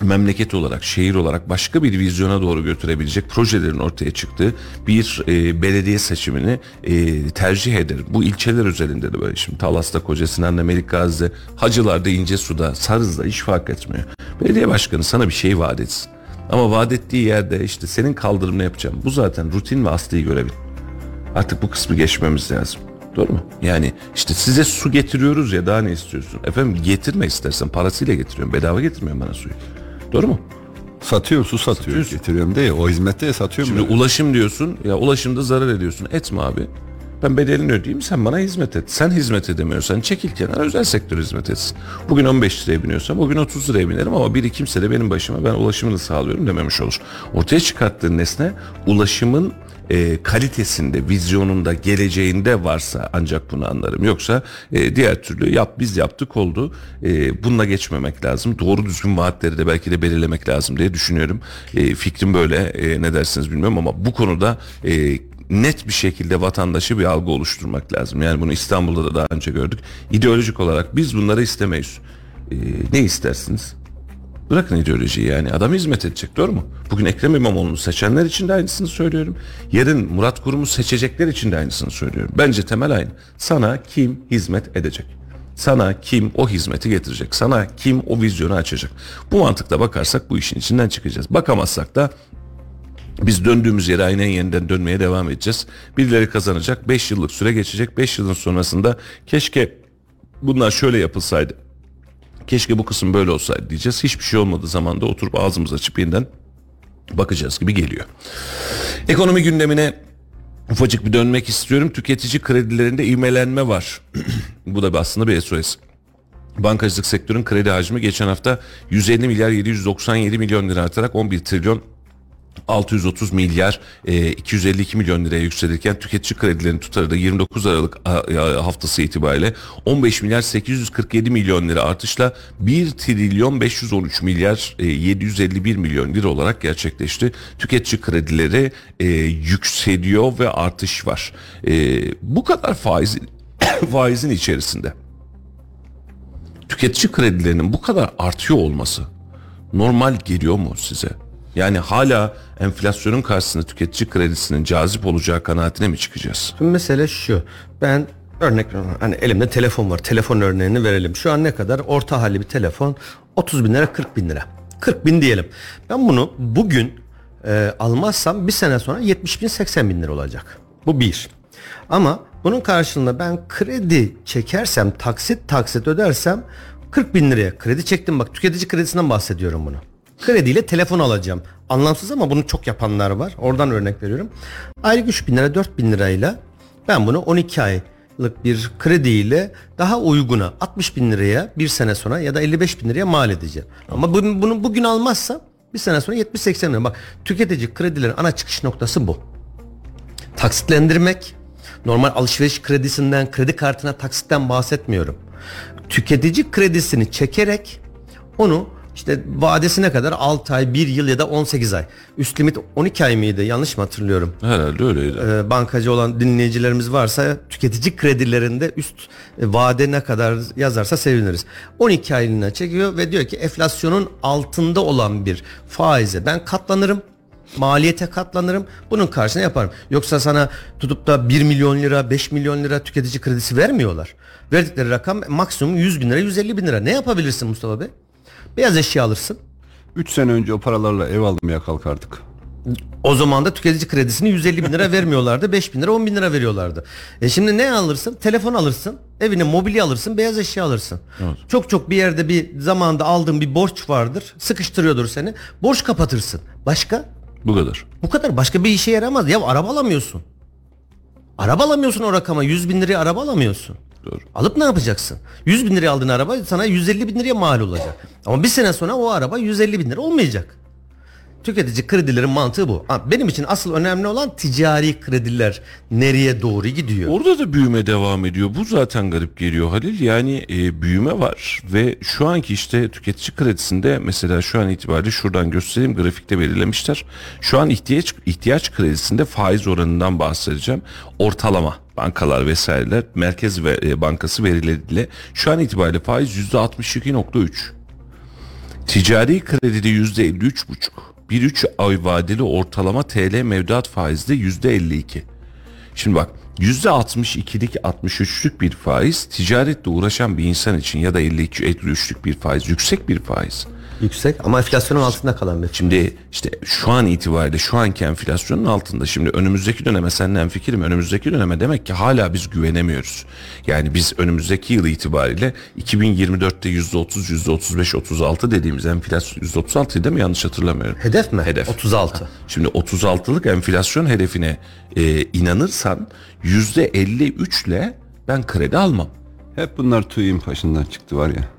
S1: memleket olarak, şehir olarak başka bir vizyona doğru götürebilecek projelerin ortaya çıktığı bir e, belediye seçimini e, tercih ederim. Bu ilçeler özelinde de böyle. Şimdi Talas'ta, Kocasinan'da, Melikgazi'de, Hacılar'da, İncesu'da, Sarız'da hiç fark etmiyor. Belediye başkanı sana bir şey vaat etsin. Ama vaat ettiği yerde işte senin kaldırımını yapacağım. Bu zaten rutin ve asliyi görebil. Artık bu kısmı geçmemiz lazım. Doğru mu? Yani işte size su getiriyoruz ya daha ne istiyorsun? Efendim getirme istersen parasıyla getiriyorum. Bedava getirmiyorum bana suyu. Doğru mu?
S3: Satıyor su satıyor.
S1: Satıyorsun.
S3: Getiriyorum değil. O hizmette de satıyorum.
S1: Şimdi
S3: ben.
S1: ulaşım diyorsun. Ya ulaşımda zarar ediyorsun. Etme abi. Ben bedelini ödeyeyim sen bana hizmet et. Sen hizmet edemiyorsan çekil kenara özel sektör hizmet etsin. Bugün 15 liraya biniyorsam bugün 30 liraya binerim ama biri kimse de benim başıma ben ulaşımını sağlıyorum dememiş olur. Ortaya çıkarttığın nesne ulaşımın e, kalitesinde, vizyonunda, geleceğinde varsa ancak bunu anlarım. Yoksa e, diğer türlü yap biz yaptık oldu. E, bununla geçmemek lazım. Doğru düzgün vaatleri de belki de belirlemek lazım diye düşünüyorum. E, fikrim böyle. E, ne dersiniz bilmiyorum ama bu konuda e, net bir şekilde vatandaşı bir algı oluşturmak lazım. Yani bunu İstanbul'da da daha önce gördük. İdeolojik olarak biz bunları istemeyiz. Ee, ne istersiniz? Bırakın ideolojiyi yani adam hizmet edecek doğru mu? Bugün Ekrem İmamoğlu'nu seçenler için de aynısını söylüyorum. Yarın Murat Kurum'u seçecekler için de aynısını söylüyorum. Bence temel aynı. Sana kim hizmet edecek? Sana kim o hizmeti getirecek? Sana kim o vizyonu açacak? Bu mantıkla bakarsak bu işin içinden çıkacağız. Bakamazsak da biz döndüğümüz yere aynen yeniden dönmeye devam edeceğiz. Birileri kazanacak. 5 yıllık süre geçecek. 5 yılın sonrasında keşke bunlar şöyle yapılsaydı. Keşke bu kısım böyle olsaydı diyeceğiz. Hiçbir şey olmadığı zaman da oturup ağzımızı açıp yeniden bakacağız gibi geliyor. Ekonomi gündemine ufacık bir dönmek istiyorum. Tüketici kredilerinde ivmelenme var. bu da aslında bir SOS. Bankacılık sektörün kredi hacmi geçen hafta 150 milyar 797 milyon lira artarak 11 trilyon 630 milyar e, 252 milyon liraya yükselirken tüketici kredilerinin tutarı da 29 Aralık haftası itibariyle 15 milyar 847 milyon lira artışla 1 trilyon 513 milyar e, 751 milyon lira olarak gerçekleşti. Tüketici kredileri e, yükseliyor ve artış var. E, bu kadar faiz faizin içerisinde tüketici kredilerinin bu kadar artıyor olması normal geliyor mu size? Yani hala enflasyonun karşısında tüketici kredisinin cazip olacağı kanaatine mi çıkacağız?
S4: Şimdi mesele şu. Ben örnek. Hani elimde telefon var. Telefon örneğini verelim. Şu an ne kadar? Orta halli bir telefon. 30 bin lira 40 bin lira. 40 bin diyelim. Ben bunu bugün e, almazsam bir sene sonra 70 bin 80 bin lira olacak. Bu bir. Ama bunun karşılığında ben kredi çekersem taksit taksit ödersem 40 bin liraya kredi çektim bak tüketici kredisinden bahsediyorum bunu. Krediyle telefon alacağım. Anlamsız ama bunu çok yapanlar var. Oradan örnek veriyorum. Aylık 3 bin lira 4 bin lirayla ben bunu 12 aylık bir krediyle daha uyguna 60 bin liraya bir sene sonra ya da 55 bin liraya mal edeceğim. Ama bu- bunu bugün almazsam bir sene sonra 70-80 bin lira. Bak tüketici kredilerin ana çıkış noktası bu taksitlendirmek, normal alışveriş kredisinden, kredi kartına taksitten bahsetmiyorum. Tüketici kredisini çekerek onu işte vadesine kadar 6 ay, 1 yıl ya da 18 ay. Üst limit 12 ay mıydı? Yanlış mı hatırlıyorum?
S1: Herhalde öyleydi.
S4: Ee, bankacı olan dinleyicilerimiz varsa tüketici kredilerinde üst e, vade ne kadar yazarsa seviniriz. 12 aylığına çekiyor ve diyor ki enflasyonun altında olan bir faize ben katlanırım. Maliyete katlanırım. Bunun karşına yaparım. Yoksa sana tutup da 1 milyon lira 5 milyon lira tüketici kredisi vermiyorlar. Verdikleri rakam maksimum 100 bin lira 150 bin lira. Ne yapabilirsin Mustafa Bey? Beyaz eşya alırsın.
S3: 3 sene önce o paralarla ev almaya kalkardık.
S4: O zaman da tüketici kredisini 150 bin lira vermiyorlardı. 5 bin lira 10 bin lira veriyorlardı. E şimdi ne alırsın? Telefon alırsın. Evine mobilya alırsın. Beyaz eşya alırsın. Çok çok bir yerde bir zamanda aldığın bir borç vardır. Sıkıştırıyordur seni. Borç kapatırsın. Başka?
S1: Bu kadar.
S4: Bu kadar. Başka bir işe yaramaz. Ya araba alamıyorsun. Araba alamıyorsun o rakama. 100 bin liraya araba alamıyorsun.
S1: Doğru.
S4: Alıp ne yapacaksın? 100 bin liraya aldığın araba sana 150 bin liraya mal olacak. Ama bir sene sonra o araba 150 bin lira olmayacak. Tüketici kredilerin mantığı bu. Benim için asıl önemli olan ticari krediler nereye doğru gidiyor?
S1: Orada da büyüme devam ediyor. Bu zaten garip geliyor Halil. Yani e, büyüme var ve şu anki işte tüketici kredisinde mesela şu an itibariyle şuradan göstereyim grafikte belirlemişler. Şu an ihtiyaç ihtiyaç kredisinde faiz oranından bahsedeceğim. Ortalama bankalar vesaireler Merkez e, Bankası verileriyle şu an itibariyle faiz %62.3. Ticari kredide yüzde 53,5. Bir üç ay vadeli ortalama TL mevduat faizde yüzde 52. Şimdi bak yüzde 62'lik 63'lük bir faiz ticaretle uğraşan bir insan için ya da 52 53'lük bir faiz yüksek bir faiz.
S4: Yüksek ama enflasyonun altında kalan bir.
S1: Şimdi işte şu an itibariyle şu anki enflasyonun altında şimdi önümüzdeki döneme senden fikrim önümüzdeki döneme demek ki hala biz güvenemiyoruz. Yani biz önümüzdeki yıl itibariyle 2024'te %30, %35, 36 dediğimiz enflasyon %36 değil mi yanlış hatırlamıyorum.
S4: Hedef mi?
S1: Hedef.
S4: 36.
S1: Şimdi 36'lık enflasyon hedefine e, inanırsan %53 ile ben kredi almam.
S3: Hep bunlar TÜİ'nin başından çıktı var ya.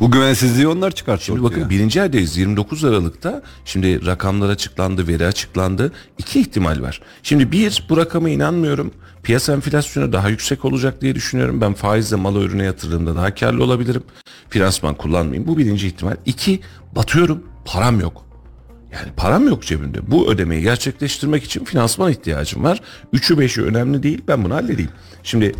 S3: Bu güvensizliği onlar çıkarttı
S1: Şimdi bakın birinci aydayız 29 Aralık'ta şimdi rakamlar açıklandı veri açıklandı iki ihtimal var. Şimdi bir bu rakama inanmıyorum piyasa enflasyonu daha yüksek olacak diye düşünüyorum ben faizle mal ürüne yatırdığımda daha karlı olabilirim finansman kullanmayayım bu birinci ihtimal. İki batıyorum param yok. Yani param yok cebimde. Bu ödemeyi gerçekleştirmek için finansman ihtiyacım var. Üçü beşi önemli değil. Ben bunu halledeyim. Şimdi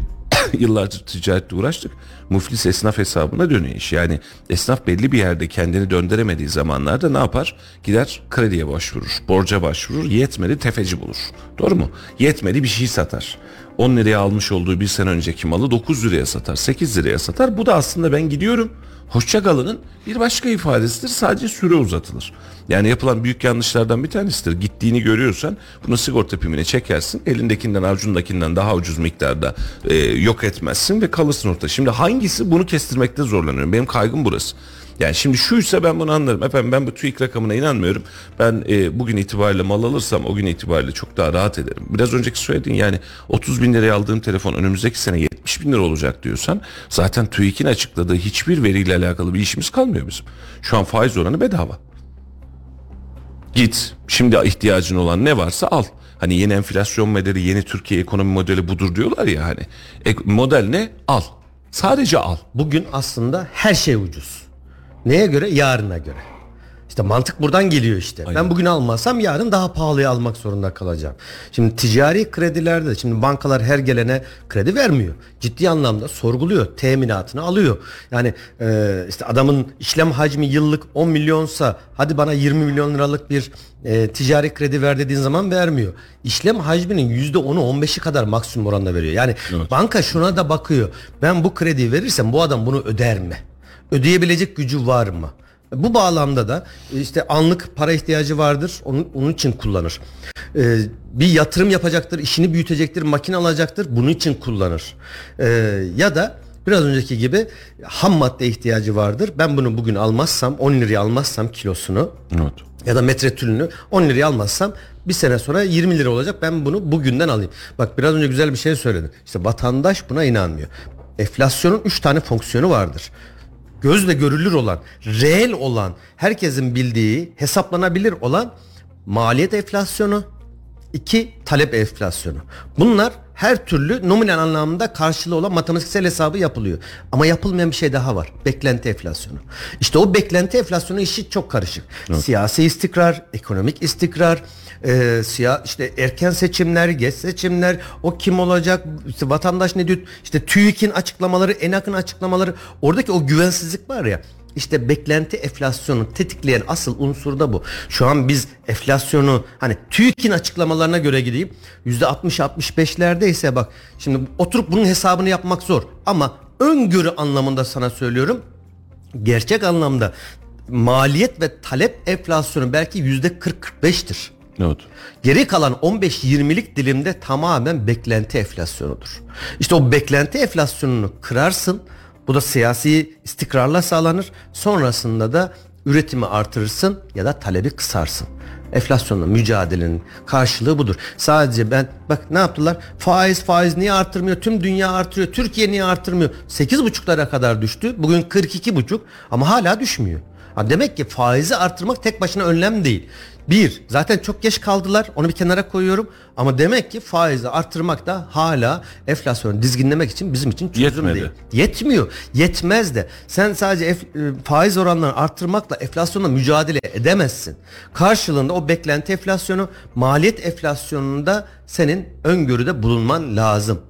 S1: yıllardır ticaretle uğraştık. Muflis esnaf hesabına dönüyor iş. Yani esnaf belli bir yerde kendini döndüremediği zamanlarda ne yapar? Gider krediye başvurur, borca başvurur. Yetmedi tefeci bulur. Doğru mu? Yetmedi bir şey satar. 10 liraya almış olduğu bir sene önceki malı 9 liraya satar, 8 liraya satar. Bu da aslında ben gidiyorum. Hoşçakalının bir başka ifadesidir. Sadece süre uzatılır. Yani yapılan büyük yanlışlardan bir tanesidir. Gittiğini görüyorsan bunu sigorta primine çekersin. Elindekinden avucundakinden daha ucuz miktarda e, yok etmezsin ve kalırsın ortada. Şimdi hangisi bunu kestirmekte zorlanıyorum. Benim kaygım burası. Yani şimdi şuysa ben bunu anlarım. Efendim ben bu TÜİK rakamına inanmıyorum. Ben e, bugün itibariyle mal alırsam o gün itibariyle çok daha rahat ederim. Biraz önceki söylediğin yani 30 bin liraya aldığım telefon önümüzdeki sene 70 bin lira olacak diyorsan zaten TÜİK'in açıkladığı hiçbir veriyle alakalı bir işimiz kalmıyor bizim. Şu an faiz oranı bedava. Git şimdi ihtiyacın olan ne varsa al. Hani yeni enflasyon modeli, yeni Türkiye ekonomi modeli budur diyorlar ya hani. E, model ne? Al. Sadece al.
S4: Bugün aslında her şey ucuz. Neye göre? Yarına göre. İşte mantık buradan geliyor işte. Ben bugün almazsam yarın daha pahalıya almak zorunda kalacağım. Şimdi ticari kredilerde de şimdi bankalar her gelene kredi vermiyor. Ciddi anlamda sorguluyor. Teminatını alıyor. Yani e, işte adamın işlem hacmi yıllık 10 milyonsa hadi bana 20 milyon liralık bir e, ticari kredi ver dediğin zaman vermiyor. İşlem hacminin %10'u 15'i kadar maksimum oranda veriyor. Yani banka şuna da bakıyor. Ben bu krediyi verirsem bu adam bunu öder mi? Ödeyebilecek gücü var mı? Bu bağlamda da işte anlık para ihtiyacı vardır. Onun, onun için kullanır. Ee, bir yatırım yapacaktır, işini büyütecektir, makine alacaktır. Bunun için kullanır. Ee, ya da biraz önceki gibi ham madde ihtiyacı vardır. Ben bunu bugün almazsam, 10 liraya almazsam kilosunu
S1: Evet.
S4: ya da metretülünü 10 liraya almazsam bir sene sonra 20 lira olacak. Ben bunu bugünden alayım. Bak biraz önce güzel bir şey söyledin. İşte vatandaş buna inanmıyor. Enflasyonun 3 tane fonksiyonu vardır gözle görülür olan, reel olan, herkesin bildiği, hesaplanabilir olan maliyet enflasyonu, iki talep enflasyonu. Bunlar her türlü nominal anlamda karşılığı olan matematiksel hesabı yapılıyor. Ama yapılmayan bir şey daha var. Beklenti enflasyonu. İşte o beklenti enflasyonu işi çok karışık. Siyasi istikrar, ekonomik istikrar, e, siyah işte erken seçimler, geç seçimler, o kim olacak, işte vatandaş ne diyor, işte TÜİK'in açıklamaları, ENAK'ın açıklamaları, oradaki o güvensizlik var ya. İşte beklenti enflasyonu tetikleyen asıl unsur da bu. Şu an biz enflasyonu hani TÜİK'in açıklamalarına göre gideyim. %60-65'lerde ise bak şimdi oturup bunun hesabını yapmak zor. Ama öngörü anlamında sana söylüyorum. Gerçek anlamda maliyet ve talep enflasyonu belki %40-45'tir.
S1: Evet.
S4: Geri kalan 15-20'lik dilimde tamamen beklenti enflasyonudur. İşte o beklenti enflasyonunu kırarsın. Bu da siyasi istikrarla sağlanır. Sonrasında da üretimi artırırsın ya da talebi kısarsın. Enflasyonla mücadelenin karşılığı budur. Sadece ben bak ne yaptılar? Faiz faiz niye artırmıyor? Tüm dünya artırıyor. Türkiye niye artırmıyor? 8,5'lara kadar düştü. Bugün 42,5 ama hala düşmüyor. Ha demek ki faizi artırmak tek başına önlem değil. Bir, zaten çok geç kaldılar. Onu bir kenara koyuyorum. Ama demek ki faizi artırmak da hala enflasyonu dizginlemek için bizim için çözüm
S1: Yetmedi.
S4: değil. Yetmiyor. Yetmez de. Sen sadece ef- e, faiz oranlarını arttırmakla enflasyonla mücadele edemezsin. Karşılığında o beklenti enflasyonu, maliyet enflasyonunda senin öngörüde bulunman lazım.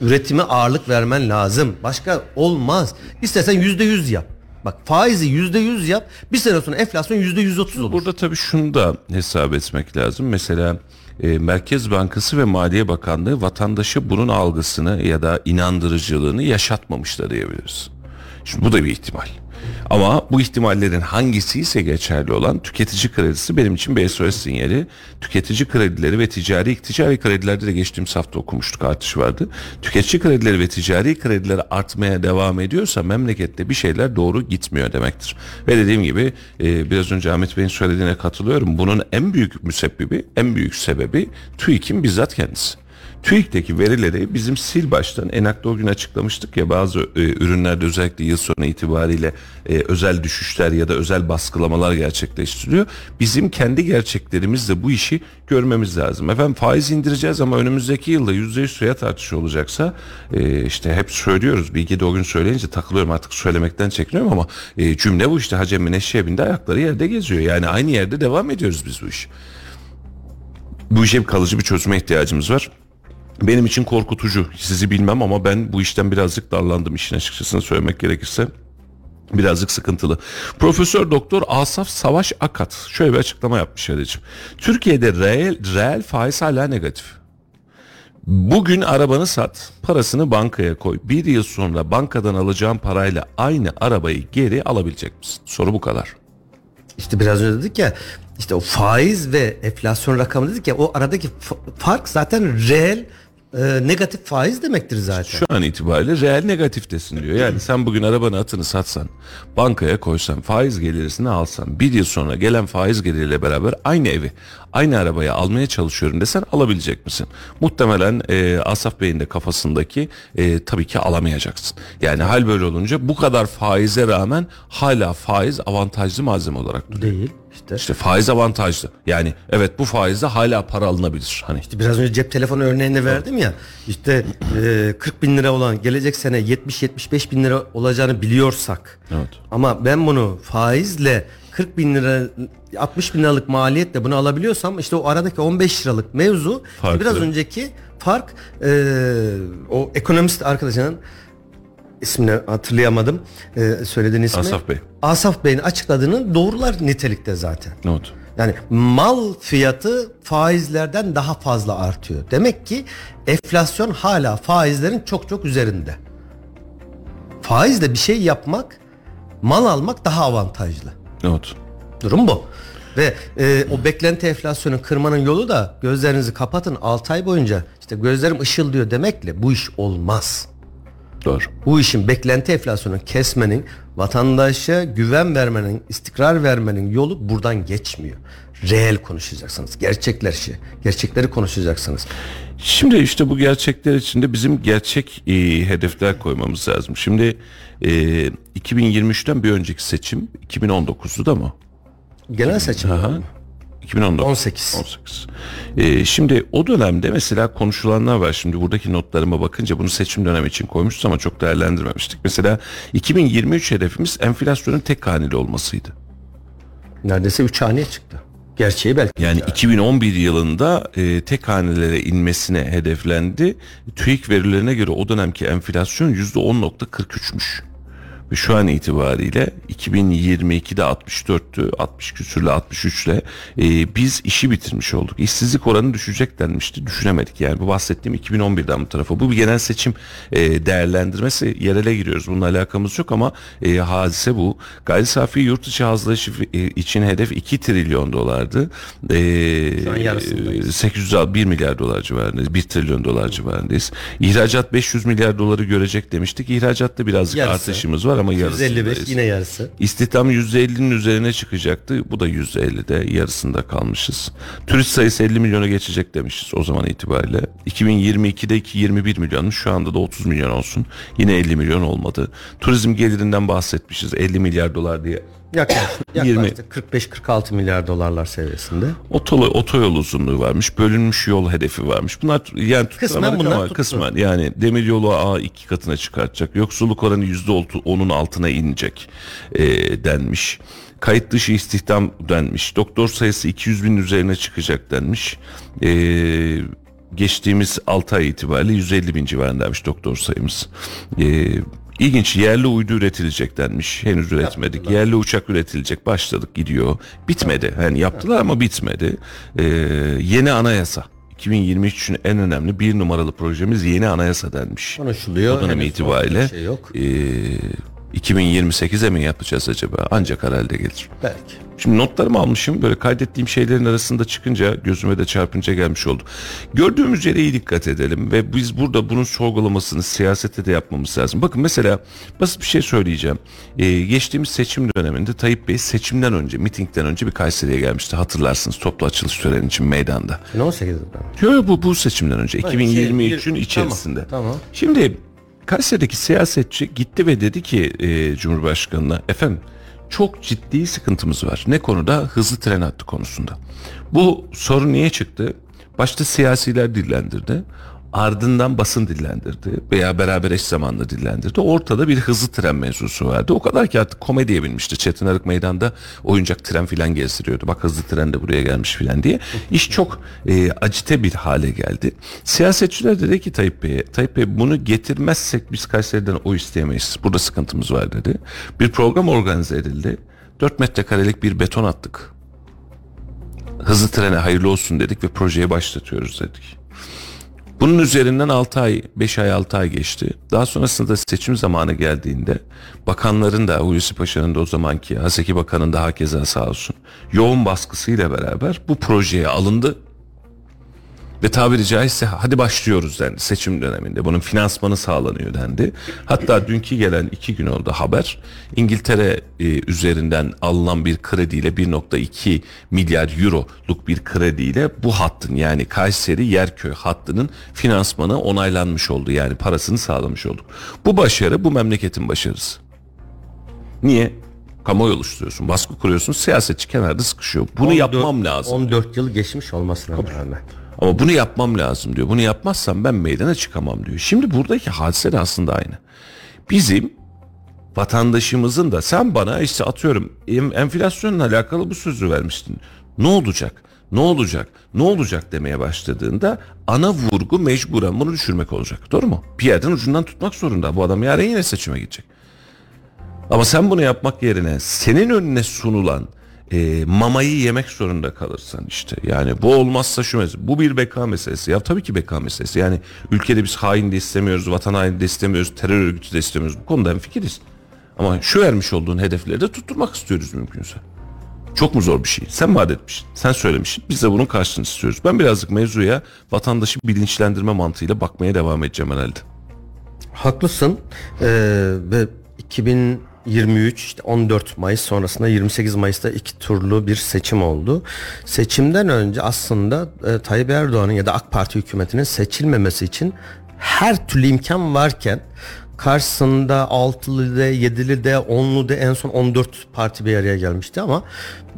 S4: Üretime ağırlık vermen lazım. Başka olmaz. İstersen yüzde yüz yap. Bak faizi yüzde yüz yap. Bir sene sonra enflasyon yüzde yüz otuz olur.
S1: Burada tabii şunu da hesap etmek lazım. Mesela e, Merkez Bankası ve Maliye Bakanlığı vatandaşa bunun algısını ya da inandırıcılığını yaşatmamışlar diyebiliriz. Şimdi bu da bir ihtimal. Ama bu ihtimallerin hangisi ise geçerli olan tüketici kredisi benim için bir SOS sinyali. Tüketici kredileri ve ticari ticari kredilerde de geçtiğimiz hafta okumuştuk artış vardı. Tüketici kredileri ve ticari krediler artmaya devam ediyorsa memlekette bir şeyler doğru gitmiyor demektir. Ve dediğim gibi e, biraz önce Ahmet Bey'in söylediğine katılıyorum. Bunun en büyük müsebbibi, en büyük sebebi TÜİK'in bizzat kendisi. TÜİK'teki verileri bizim sil baştan Enak'ta o gün açıklamıştık ya bazı e, ürünlerde özellikle yıl sonu itibariyle e, özel düşüşler ya da özel baskılamalar gerçekleştiriyor. Bizim kendi gerçeklerimizle bu işi görmemiz lazım. Efendim faiz indireceğiz ama önümüzdeki yılda %100 fiyat artışı olacaksa e, işte hep söylüyoruz. Bilgi de o gün söyleyince takılıyorum artık söylemekten çekiniyorum ama e, cümle bu işte Hacem Neşe bindi ayakları yerde geziyor. Yani aynı yerde devam ediyoruz biz bu iş. Bu işe kalıcı bir çözüme ihtiyacımız var. Benim için korkutucu. Sizi bilmem ama ben bu işten birazcık darlandım işin açıkçası söylemek gerekirse. Birazcık sıkıntılı. Profesör Doktor Asaf Savaş Akat şöyle bir açıklama yapmış Ali'ciğim. Türkiye'de reel, reel faiz hala negatif. Bugün arabanı sat, parasını bankaya koy. Bir yıl sonra bankadan alacağın parayla aynı arabayı geri alabilecek misin? Soru bu kadar.
S4: İşte biraz önce dedik ya işte o faiz ve enflasyon rakamı dedik ya o aradaki fark zaten reel e, negatif faiz demektir zaten.
S1: Şu an itibariyle reel negatiftesin diyor. Yani sen bugün arabanı atını satsan, bankaya koysan, faiz gelirisini alsan, bir yıl sonra gelen faiz geliriyle beraber aynı evi, aynı arabayı almaya çalışıyorum desen alabilecek misin? Muhtemelen e, Asaf Bey'in de kafasındaki e, tabii ki alamayacaksın. Yani hal böyle olunca bu kadar faize rağmen hala faiz avantajlı malzeme olarak duruyor.
S4: Değil işte.
S1: İşte faiz avantajlı. Yani evet bu faizle hala para alınabilir. Hani
S4: İşte biraz önce cep telefonu örneğini verdim ya işte e, 40 bin lira olan gelecek sene 70-75 bin lira olacağını biliyorsak
S1: Evet.
S4: ama ben bunu faizle 40 bin lira 60 bin liralık maliyetle bunu alabiliyorsam işte o aradaki 15 liralık mevzu
S1: Farklı.
S4: biraz önceki fark e, o ekonomist arkadaşının ismini hatırlayamadım e, söylediğin ismi.
S1: Asaf Bey.
S4: Asaf Bey'in açıkladığını doğrular nitelikte zaten.
S1: Evet.
S4: Yani mal fiyatı faizlerden daha fazla artıyor. Demek ki enflasyon hala faizlerin çok çok üzerinde. Faizle bir şey yapmak, mal almak daha avantajlı.
S1: Evet.
S4: Durum bu. Ve e, o beklenti enflasyonu kırmanın yolu da gözlerinizi kapatın 6 ay boyunca işte gözlerim ışıldıyor demekle bu iş olmaz.
S1: Doğru.
S4: Bu işin beklenti enflasyonu kesmenin, vatandaşa güven vermenin, istikrar vermenin yolu buradan geçmiyor. Reel konuşacaksınız. Gerçekler şey. Gerçekleri konuşacaksınız.
S1: Şimdi işte bu gerçekler içinde bizim gerçek e, hedefler koymamız lazım. Şimdi e, 2023'ten bir önceki seçim 2019'du da mı?
S4: Genel seçim.
S1: Aha. 2019.
S4: 18.
S1: 18. E, şimdi o dönemde mesela konuşulanlar var. Şimdi buradaki notlarıma bakınca bunu seçim dönemi için koymuşuz ama çok değerlendirmemiştik. Mesela 2023 hedefimiz enflasyonun tek haneli olmasıydı.
S4: Neredeyse 3 haneye çıktı. Gerçeği belki.
S1: Yani 2011 yılında e, tek hanelere inmesine hedeflendi. TÜİK verilerine göre o dönemki enflasyon %10.43'müş. Ve şu an itibariyle 2022'de 64'tü, 60 küsürle 63'le e, biz işi bitirmiş olduk. İşsizlik oranı düşecek denmişti. Düşünemedik yani bu bahsettiğim 2011'den bu tarafa. Bu bir genel seçim e, değerlendirmesi yerele giriyoruz. Bununla alakamız yok ama e, hadise bu. Gayri safi yurt içi hazırlayışı e, için hedef 2 trilyon dolardı. E,
S4: Şu an yarısındayız.
S1: 801 milyar dolar civarındayız. 1 trilyon dolar civarındayız. İhracat 500 milyar doları görecek demiştik. İhracatta birazcık
S4: Yarısı.
S1: artışımız var ama yarısındayız.
S4: 155 yine yarısı.
S1: İstihdam %50'nin üzerine çıkacaktı. Bu da %50'de yarısında kalmışız. Turist sayısı 50 milyona geçecek demişiz o zaman itibariyle. 2022'de 21 milyon şu anda da 30 milyon olsun. Yine 50 milyon olmadı. Turizm gelirinden bahsetmişiz 50 milyar dolar diye.
S4: Yaklaşık,
S1: 20.
S4: yaklaşık 45-46 milyar dolarlar seviyesinde.
S1: Otolu, otoyol uzunluğu varmış. Bölünmüş yol hedefi varmış. Bunlar yani tutturamadık
S4: bunlar
S1: ama
S4: tuttu.
S1: kısmen yani demiryolu A iki katına çıkartacak. Yoksulluk oranı yüzde onun altına inecek e, denmiş. Kayıt dışı istihdam denmiş. Doktor sayısı 200 bin üzerine çıkacak denmiş. E, geçtiğimiz 6 ay itibariyle 150 bin civarındaymış doktor sayımız. E, İlginç yerli uydu üretilecek denmiş. Henüz üretmedik. Yerli uçak üretilecek. Başladık gidiyor. Bitmedi. Yani yaptılar ama bitmedi. Ee, yeni anayasa. 2023 için en önemli bir numaralı projemiz yeni anayasa denmiş.
S4: Konuşuluyor.
S1: O dönem
S4: Henüz
S1: itibariyle
S4: şey yok.
S1: ee, 2028'e mi yapacağız acaba? Ancak herhalde gelir.
S4: Belki.
S1: Şimdi notlarımı almışım. Böyle kaydettiğim şeylerin arasında çıkınca gözüme de çarpınca gelmiş oldu. Gördüğümüz yere iyi dikkat edelim ve biz burada bunun sorgulamasını siyasete de yapmamız lazım. Bakın mesela basit bir şey söyleyeceğim. Ee, geçtiğimiz seçim döneminde Tayyip Bey seçimden önce, mitingden önce bir Kayseri'ye gelmişti. Hatırlarsınız toplu açılış töreni için meydanda.
S4: 18'de ben.
S1: Yo, yo, bu bu seçimden önce 2023'ün
S4: şey,
S1: içerisinde.
S4: tamam, tamam.
S1: Şimdi Kayseri'deki siyasetçi gitti ve dedi ki e, Cumhurbaşkanı'na efendim çok ciddi sıkıntımız var. Ne konuda? Hızlı tren hattı konusunda. Bu sorun niye çıktı? Başta siyasiler dillendirdi. Ardından basın dillendirdi veya beraber eş zamanlı dillendirdi. Ortada bir hızlı tren mevzusu vardı. O kadar ki artık komediye binmişti. Çetin Arık meydanda oyuncak tren filan gezdiriyordu. Bak hızlı tren de buraya gelmiş filan diye. İş çok e, acite bir hale geldi. Siyasetçiler dedi ki Tayyip Bey'e, Tayyip Bey bunu getirmezsek biz Kayseri'den o isteyemeyiz. Burada sıkıntımız var dedi. Bir program organize edildi. 4 metrekarelik bir beton attık. Hızlı trene hayırlı olsun dedik ve projeye başlatıyoruz dedik. Bunun üzerinden 6 ay, 5 ay 6 ay geçti. Daha sonrasında seçim zamanı geldiğinde bakanların da Hulusi Paşa'nın da o zamanki Haseki Bakan'ın da hakeza sağ olsun yoğun baskısıyla beraber bu projeye alındı. Ve tabiri caizse hadi başlıyoruz dendi seçim döneminde. Bunun finansmanı sağlanıyor dendi. Hatta dünkü gelen iki gün oldu haber. İngiltere e, üzerinden alınan bir krediyle 1.2 milyar euroluk bir krediyle bu hattın yani Kayseri Yerköy hattının finansmanı onaylanmış oldu. Yani parasını sağlamış olduk. Bu başarı bu memleketin başarısı. Niye? Kamuoyu oluşturuyorsun, baskı kuruyorsun, siyasetçi kenarda sıkışıyor. Bunu
S4: 14
S1: yapmam lazım.
S4: 14 yıl geçmiş olmasına rağmen.
S1: Ama bunu yapmam lazım diyor. Bunu yapmazsam ben meydana çıkamam diyor. Şimdi buradaki hadise de aslında aynı. Bizim vatandaşımızın da sen bana işte atıyorum enflasyonla alakalı bu sözü vermiştin. Ne olacak? Ne olacak? Ne olacak demeye başladığında ana vurgu mecburen bunu düşürmek olacak. Doğru mu? Bir yerden ucundan tutmak zorunda. Bu adam yarın yine seçime gidecek. Ama sen bunu yapmak yerine senin önüne sunulan e, mamayı yemek zorunda kalırsan işte. Yani bu olmazsa şu mesele bu bir beka meselesi. Ya tabii ki beka meselesi. Yani ülkede biz hain de istemiyoruz vatan haini de istemiyoruz terör örgütü de istemiyoruz. Bu konuda fikiriz. Ama şu vermiş olduğun hedefleri de tutturmak istiyoruz mümkünse. Çok mu zor bir şey? Sen vaat etmişsin sen söylemişsin. Biz de bunun karşılığını istiyoruz. Ben birazcık mevzuya vatandaşı bilinçlendirme mantığıyla bakmaya devam edeceğim herhalde.
S4: Haklısın. Ee, ve 2023 işte 14 Mayıs sonrasında 28 Mayıs'ta iki turlu bir seçim oldu. Seçimden önce aslında e, Tayyip Erdoğan'ın ya da AK Parti hükümetinin seçilmemesi için her türlü imkan varken karşısında 6'lı 7'li de 10'lu de en son 14 parti bir araya gelmişti ama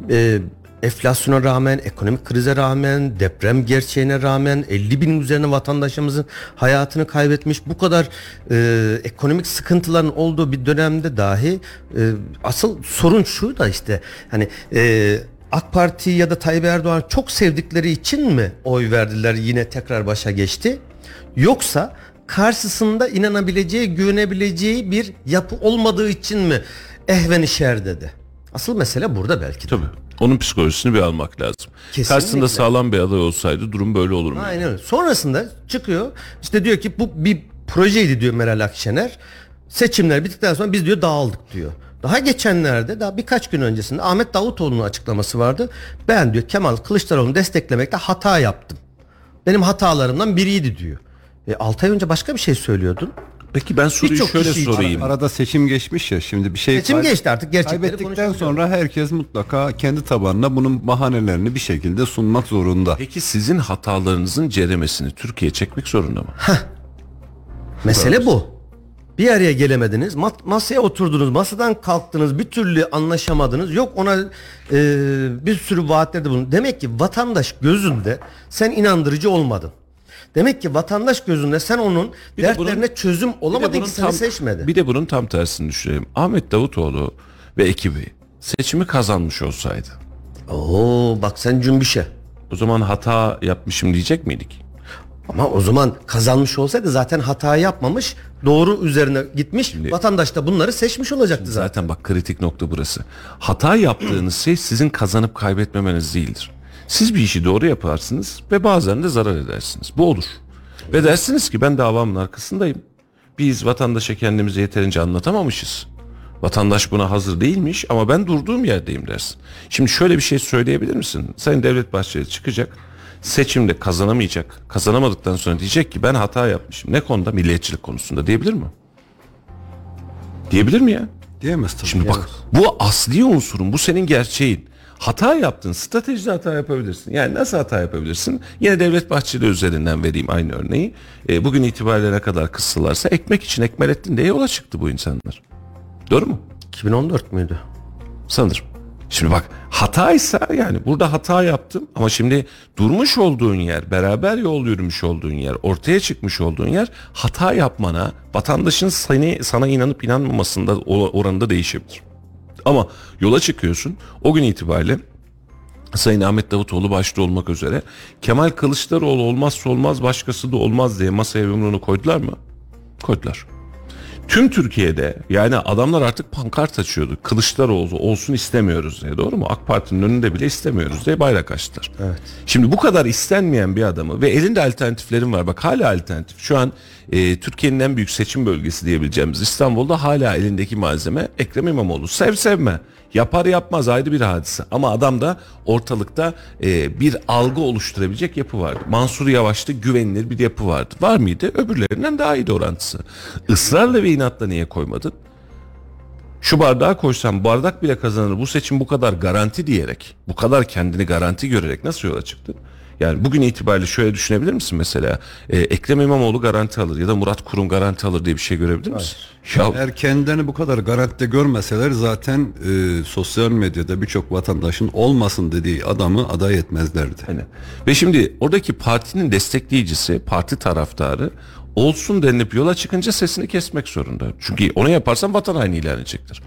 S4: e, enflasyona rağmen, ekonomik krize rağmen, deprem gerçeğine rağmen 50 bin üzerine vatandaşımızın hayatını kaybetmiş bu kadar e, ekonomik sıkıntıların olduğu bir dönemde dahi e, asıl sorun şu da işte hani e, AK Parti ya da Tayyip Erdoğan çok sevdikleri için mi oy verdiler yine tekrar başa geçti? Yoksa karşısında inanabileceği, güvenebileceği bir yapı olmadığı için mi ehven şer dedi? Asıl mesele burada belki de.
S1: tabii onun psikolojisini bir almak lazım
S4: Kesinlikle.
S1: karşısında sağlam bir aday olsaydı durum böyle olur mu?
S4: Aynen öyle. Sonrasında çıkıyor işte diyor ki bu bir projeydi diyor Meral Akşener. Seçimler bittikten sonra biz diyor dağıldık diyor. Daha geçenlerde daha birkaç gün öncesinde Ahmet Davutoğlu'nun açıklaması vardı. Ben diyor Kemal Kılıçdaroğlu'nu desteklemekte hata yaptım. Benim hatalarımdan biriydi diyor. E, 6 ay önce başka bir şey söylüyordun.
S1: Peki ben soruyu
S4: Birçok
S1: şöyle
S4: kişi için
S1: sorayım.
S3: Arada seçim geçmiş ya şimdi bir şey
S4: Seçim
S3: kay-
S4: geçti artık gerçekleri
S3: Kaybettikten sonra herkes mutlaka kendi tabanına bunun bahanelerini bir şekilde sunmak zorunda.
S1: Peki sizin hatalarınızın ceremesini Türkiye çekmek zorunda mı?
S4: Mesele bu. Bir araya gelemediniz, mat- masaya oturdunuz, masadan kalktınız, bir türlü anlaşamadınız. Yok ona e, bir sürü vaatlerde bulun. Demek ki vatandaş gözünde sen inandırıcı olmadın. Demek ki vatandaş gözünde sen onun
S1: Bir de
S4: dertlerine
S1: bunun-
S4: çözüm
S1: Bir de
S4: olamadığı
S1: bunun
S4: için seni
S1: tam-
S4: seçmedi.
S1: Bir de bunun tam tersini düşünelim. Ahmet Davutoğlu ve ekibi seçimi kazanmış olsaydı
S4: Oo bak sen cümbüşe.
S1: o zaman hata yapmışım diyecek miydik?
S4: Ama o zaman kazanmış olsaydı zaten hata yapmamış, doğru üzerine gitmiş. vatandaş da bunları seçmiş olacaktı zaten.
S1: Zaten bak kritik nokta burası. Hata yaptığınız şey sizin kazanıp kaybetmemeniz değildir. Siz bir işi doğru yaparsınız ve bazen de zarar edersiniz. Bu olur. Ve dersiniz ki ben davamın arkasındayım. Biz vatandaşa kendimizi yeterince anlatamamışız. Vatandaş buna hazır değilmiş ama ben durduğum yerdeyim dersin. Şimdi şöyle bir şey söyleyebilir misin? Sayın Devlet Bahçeli çıkacak. Seçimde kazanamayacak. Kazanamadıktan sonra diyecek ki ben hata yapmışım. Ne konuda? Milliyetçilik konusunda diyebilir mi? Diyebilir mi ya?
S3: Diyemez tabii.
S1: Şimdi bak bu asli unsurun bu senin gerçeğin. Hata yaptın stratejide hata yapabilirsin. Yani nasıl hata yapabilirsin? Yine Devlet Bahçeli üzerinden vereyim aynı örneği. E, bugün itibariyle ne kadar kıssalarsa ekmek için Ekmelettin diye yola çıktı bu insanlar. Doğru mu?
S4: 2014 müydü?
S1: Sanırım. Şimdi bak hataysa yani burada hata yaptım ama şimdi durmuş olduğun yer, beraber yol yürümüş olduğun yer, ortaya çıkmış olduğun yer hata yapmana, vatandaşın seni sana inanıp inanmamasında oranında değişebilir. Ama yola çıkıyorsun o gün itibariyle Sayın Ahmet Davutoğlu başta olmak üzere Kemal Kılıçdaroğlu olmazsa olmaz başkası da olmaz diye masaya yumruğunu koydular mı? Koydular. Tüm Türkiye'de yani adamlar artık pankart açıyordu. Kılıçdaroğlu olsun istemiyoruz diye doğru mu? AK Parti'nin önünde bile istemiyoruz diye bayrak açtılar.
S4: Evet.
S1: Şimdi bu kadar istenmeyen bir adamı ve elinde alternatiflerin var. Bak hala alternatif. Şu an e, Türkiye'nin en büyük seçim bölgesi diyebileceğimiz İstanbul'da hala elindeki malzeme Ekrem İmamoğlu. Sev sevme. Yapar yapmaz ayrı bir hadise. Ama adamda ortalıkta e, bir algı oluşturabilecek yapı vardı. Mansur Yavaş'ta güvenilir bir yapı vardı. Var mıydı? Öbürlerinden daha iyiydi orantısı. Israrla ve inatla niye koymadın? Şu bardağı koysam bardak bile kazanır bu seçim bu kadar garanti diyerek bu kadar kendini garanti görerek nasıl yola çıktı? Yani bugün itibariyle şöyle düşünebilir misin mesela e, Ekrem İmamoğlu garanti alır ya da Murat Kurum garanti alır diye bir şey görebilir misin? Ya
S3: Eğer kendilerini bu kadar garantide görmeseler zaten e, sosyal medyada birçok vatandaşın olmasın dediği adamı aday etmezlerdi.
S1: Aynen. Ve şimdi oradaki partinin destekleyicisi, parti taraftarı olsun denilip yola çıkınca sesini kesmek zorunda. Çünkü onu yaparsan vatan haini ilan edecektir.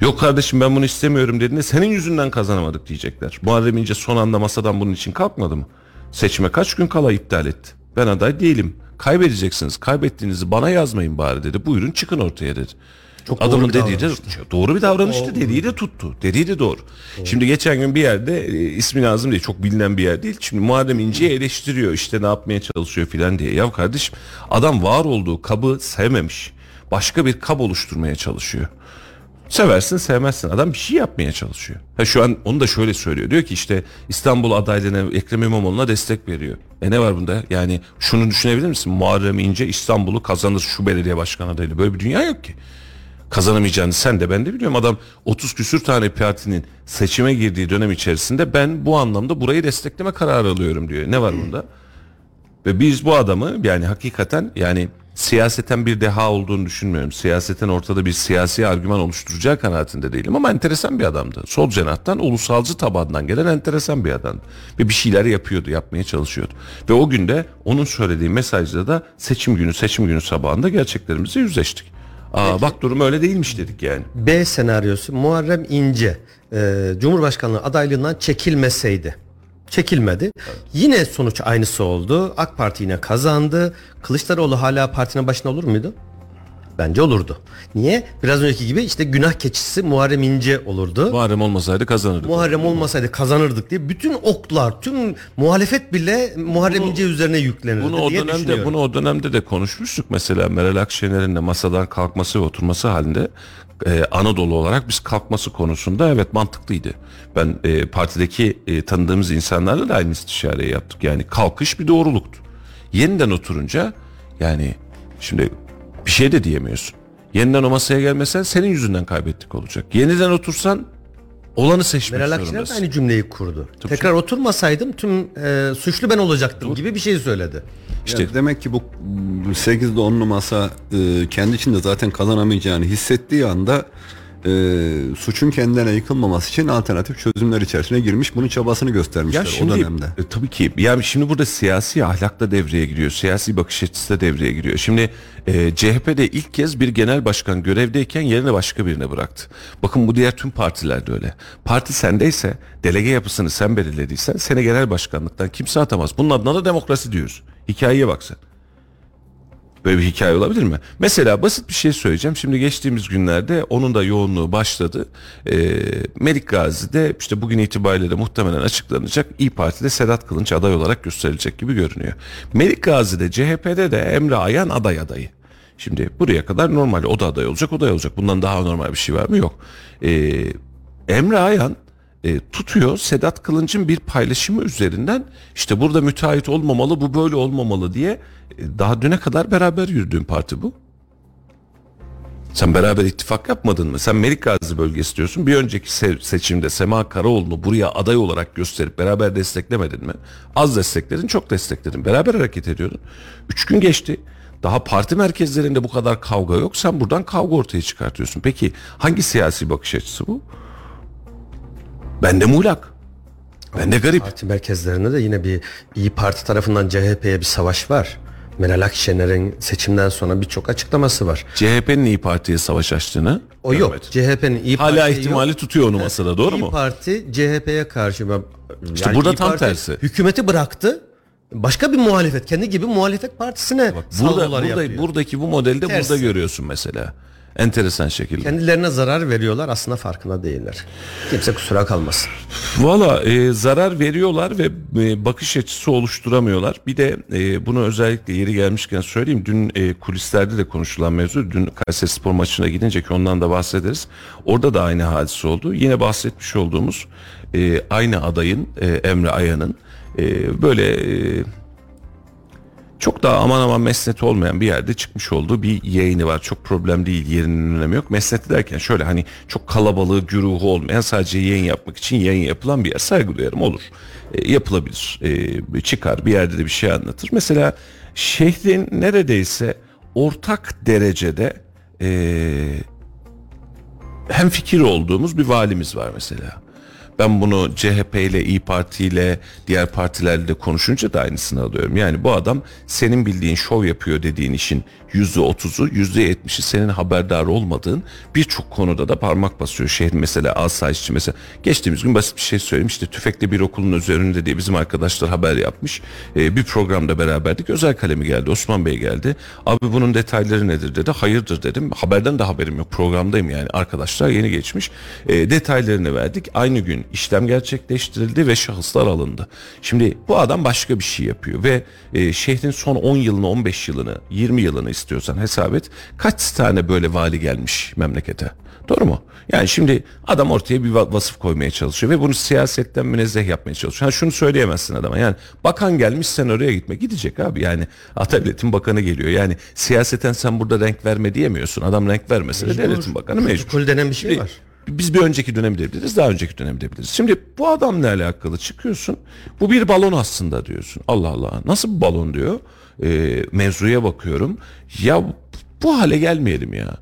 S1: Yok kardeşim ben bunu istemiyorum dediğinde senin yüzünden kazanamadık diyecekler. Muharrem İnce son anda masadan bunun için kalkmadı mı? Seçime kaç gün kala iptal etti. Ben aday değilim. Kaybedeceksiniz. Kaybettiğinizi bana yazmayın bari dedi. Buyurun çıkın ortaya dedi.
S4: Çok
S1: Adamın
S4: doğru
S1: dediği de doğru bir davranıştı. Dediği de tuttu. Dediği de doğru. Şimdi geçen gün bir yerde e, ismi lazım değil. Çok bilinen bir yer değil. Şimdi Muharrem İnce'yi eleştiriyor. işte ne yapmaya çalışıyor filan diye. Ya kardeşim adam var olduğu kabı sevmemiş. Başka bir kab oluşturmaya çalışıyor. Seversin sevmezsin adam bir şey yapmaya çalışıyor. Ha şu an onu da şöyle söylüyor. Diyor ki işte İstanbul adaylığına Ekrem İmamoğlu'na destek veriyor. E ne var bunda? Yani şunu düşünebilir misin? Muharrem İnce İstanbul'u kazanır şu belediye başkan adaylı. Böyle bir dünya yok ki. Kazanamayacağını sen de ben de biliyorum. Adam 30 küsür tane partinin seçime girdiği dönem içerisinde ben bu anlamda burayı destekleme kararı alıyorum diyor. Ne var bunda? Ve biz bu adamı yani hakikaten yani siyaseten bir deha olduğunu düşünmüyorum. Siyaseten ortada bir siyasi argüman oluşturacağı kanaatinde değilim ama enteresan bir adamdı. Sol cenahtan ulusalcı tabandan gelen enteresan bir adam. Ve bir şeyler yapıyordu, yapmaya çalışıyordu. Ve o günde onun söylediği mesajda da seçim günü, seçim günü sabahında gerçeklerimizle yüzleştik. Aa bak durum öyle değilmiş dedik yani.
S4: B senaryosu Muharrem İnce e, Cumhurbaşkanlığı adaylığından çekilmeseydi. Çekilmedi. Yine sonuç aynısı oldu. AK Parti yine kazandı. Kılıçdaroğlu hala partinin başında olur muydu? Bence olurdu. Niye? Biraz önceki gibi işte günah keçisi Muharrem İnce olurdu.
S1: Muharrem olmasaydı kazanırdık.
S4: Muharrem olmasaydı kazanırdık diye bütün oklar, tüm muhalefet bile Muharrem İnce üzerine yüklenirdi
S1: Bunu o
S4: diye
S1: dönemde
S4: düşünüyorum.
S1: bunu o dönemde de konuşmuştuk mesela Meral Akşener'in de masadan kalkması ve oturması halinde e, Anadolu olarak biz kalkması konusunda evet mantıklıydı. Ben e, partideki e, tanıdığımız insanlarla da aynı istişareyi yaptık. Yani kalkış bir doğruluktu. Yeniden oturunca yani şimdi bir şey de diyemiyorsun. Yeniden o masaya gelmesen senin yüzünden kaybettik olacak. Yeniden otursan olanı seçmek
S4: Meral Akşener de
S1: zorundasın.
S4: aynı cümleyi kurdu. Tekrar oturmasaydım tüm e, suçlu ben olacaktım gibi bir şey söyledi.
S1: İşte
S3: Yani demek ki bu 8'de 10'lu masa e, kendi içinde zaten kazanamayacağını hissettiği anda e, suçun kendine yıkılmaması için alternatif çözümler içerisine girmiş. Bunun çabasını göstermişler o dönemde.
S1: e, tabii ki. Yani şimdi burada siyasi ahlak da devreye giriyor. Siyasi bakış açısı da devreye giriyor. Şimdi e, CHP'de ilk kez bir genel başkan görevdeyken yerine başka birine bıraktı. Bakın bu diğer tüm partilerde öyle. Parti sendeyse delege yapısını sen belirlediysen seni genel başkanlıktan kimse atamaz. Bunun adına da demokrasi diyoruz. Hikayeye bak sen. Böyle bir hikaye olabilir mi? Mesela basit bir şey söyleyeceğim. Şimdi geçtiğimiz günlerde onun da yoğunluğu başladı. Ee, Melik Gazi'de işte bugün itibariyle de muhtemelen açıklanacak. İyi Parti'de Sedat Kılınç aday olarak gösterilecek gibi görünüyor. Melik Gazi'de CHP'de de Emre Ayan aday adayı. Şimdi buraya kadar normal o da aday olacak o da aday olacak. Bundan daha normal bir şey var mı? Yok. Ee, Emre Ayan e, tutuyor Sedat Kılınç'ın bir paylaşımı üzerinden işte burada müteahhit olmamalı bu böyle olmamalı diye e, daha düne kadar beraber yürüdüğün parti bu. Sen beraber ittifak yapmadın mı? Sen Melik Gazi bölgesi diyorsun. Bir önceki se- seçimde Sema Karaoğlu'nu buraya aday olarak gösterip beraber desteklemedin mi? Az destekledin, çok destekledin. Beraber hareket ediyordun. Üç gün geçti. Daha parti merkezlerinde bu kadar kavga yok. Sen buradan kavga ortaya çıkartıyorsun. Peki hangi siyasi bakış açısı bu? Bende muğlak. Bende garip.
S4: Parti merkezlerinde de yine bir İyi Parti tarafından CHP'ye bir savaş var. Meral Akşener'in seçimden sonra birçok açıklaması var.
S1: CHP'nin İyi Parti'ye savaş açtığını
S4: O yok. CHP'nin İyi
S1: Hala
S4: Parti'yi
S1: ihtimali
S4: yok.
S1: tutuyor onu masada doğru
S4: İyi
S1: mu?
S4: Parti CHP'ye karşı ben-
S1: İşte burada
S4: İYİ
S1: tam
S4: Parti
S1: tersi.
S4: Hükümeti bıraktı. Başka bir muhalefet, kendi gibi muhalefet partisine
S1: Burada,
S4: saldırılar
S1: burada,
S4: yapıyor.
S1: buradaki bu modelde
S4: Tersi.
S1: burada görüyorsun mesela. Enteresan şekilde.
S4: Kendilerine zarar veriyorlar aslında farkında değiller. Kimse kusura kalmasın.
S1: Valla e, zarar veriyorlar ve e, bakış açısı oluşturamıyorlar. Bir de e, bunu özellikle yeri gelmişken söyleyeyim. Dün e, kulislerde de konuşulan mevzu. Dün Kayseri Spor maçına gidince ki ondan da bahsederiz. Orada da aynı hadise oldu. Yine bahsetmiş olduğumuz e, aynı adayın e, Emre Ayan'ın e, böyle e, çok daha aman aman mesneti olmayan bir yerde çıkmış olduğu bir yayını var. Çok problem değil yerinin önemi yok. Mesneti derken şöyle hani çok kalabalığı güruhu olmayan sadece yayın yapmak için yayın yapılan bir yer. Saygı duyarım olur. E, yapılabilir. E, çıkar bir yerde de bir şey anlatır. Mesela şehrin neredeyse ortak derecede e, hem fikir olduğumuz bir valimiz var mesela. Ben bunu CHP ile İyi Parti ile diğer partilerle konuşunca da aynısını alıyorum. Yani bu adam senin bildiğin şov yapıyor dediğin işin yüzde otuzu, yüzde yetmişi senin haberdar olmadığın birçok konuda da parmak basıyor. Şehrin mesela asayişçi mesela. Geçtiğimiz gün basit bir şey söyleyeyim. İşte tüfekli bir okulun üzerinde diye bizim arkadaşlar haber yapmış. Ee, bir programda beraberdik. Özel kalemi geldi. Osman Bey geldi. Abi bunun detayları nedir dedi. Hayırdır dedim. Haberden de haberim yok. Programdayım yani. Arkadaşlar yeni geçmiş. Ee, detaylarını verdik. Aynı gün işlem gerçekleştirildi ve şahıslar alındı. Şimdi bu adam başka bir şey yapıyor ve e, şehrin son 10 yılını, 15 yılını, 20 yılını istiyorsan hesap et. Kaç tane böyle vali gelmiş memlekete? Doğru mu? Yani şimdi adam ortaya bir va- vasıf koymaya çalışıyor ve bunu siyasetten münezzeh yapmaya çalışıyor. Ha şunu söyleyemezsin adama yani bakan gelmiş sen oraya gitme gidecek abi yani Adalet'in bakanı geliyor yani siyaseten sen burada renk verme diyemiyorsun adam renk vermese de devletin bakanı mecbur.
S4: Protokol denen bir şey var.
S1: Biz bir önceki dönem diyebiliriz, daha önceki dönem diyebiliriz. Şimdi bu adamla alakalı çıkıyorsun. Bu bir balon aslında diyorsun. Allah Allah nasıl bir balon diyor. Ee, mevzuya bakıyorum. Ya bu hale gelmeyelim ya.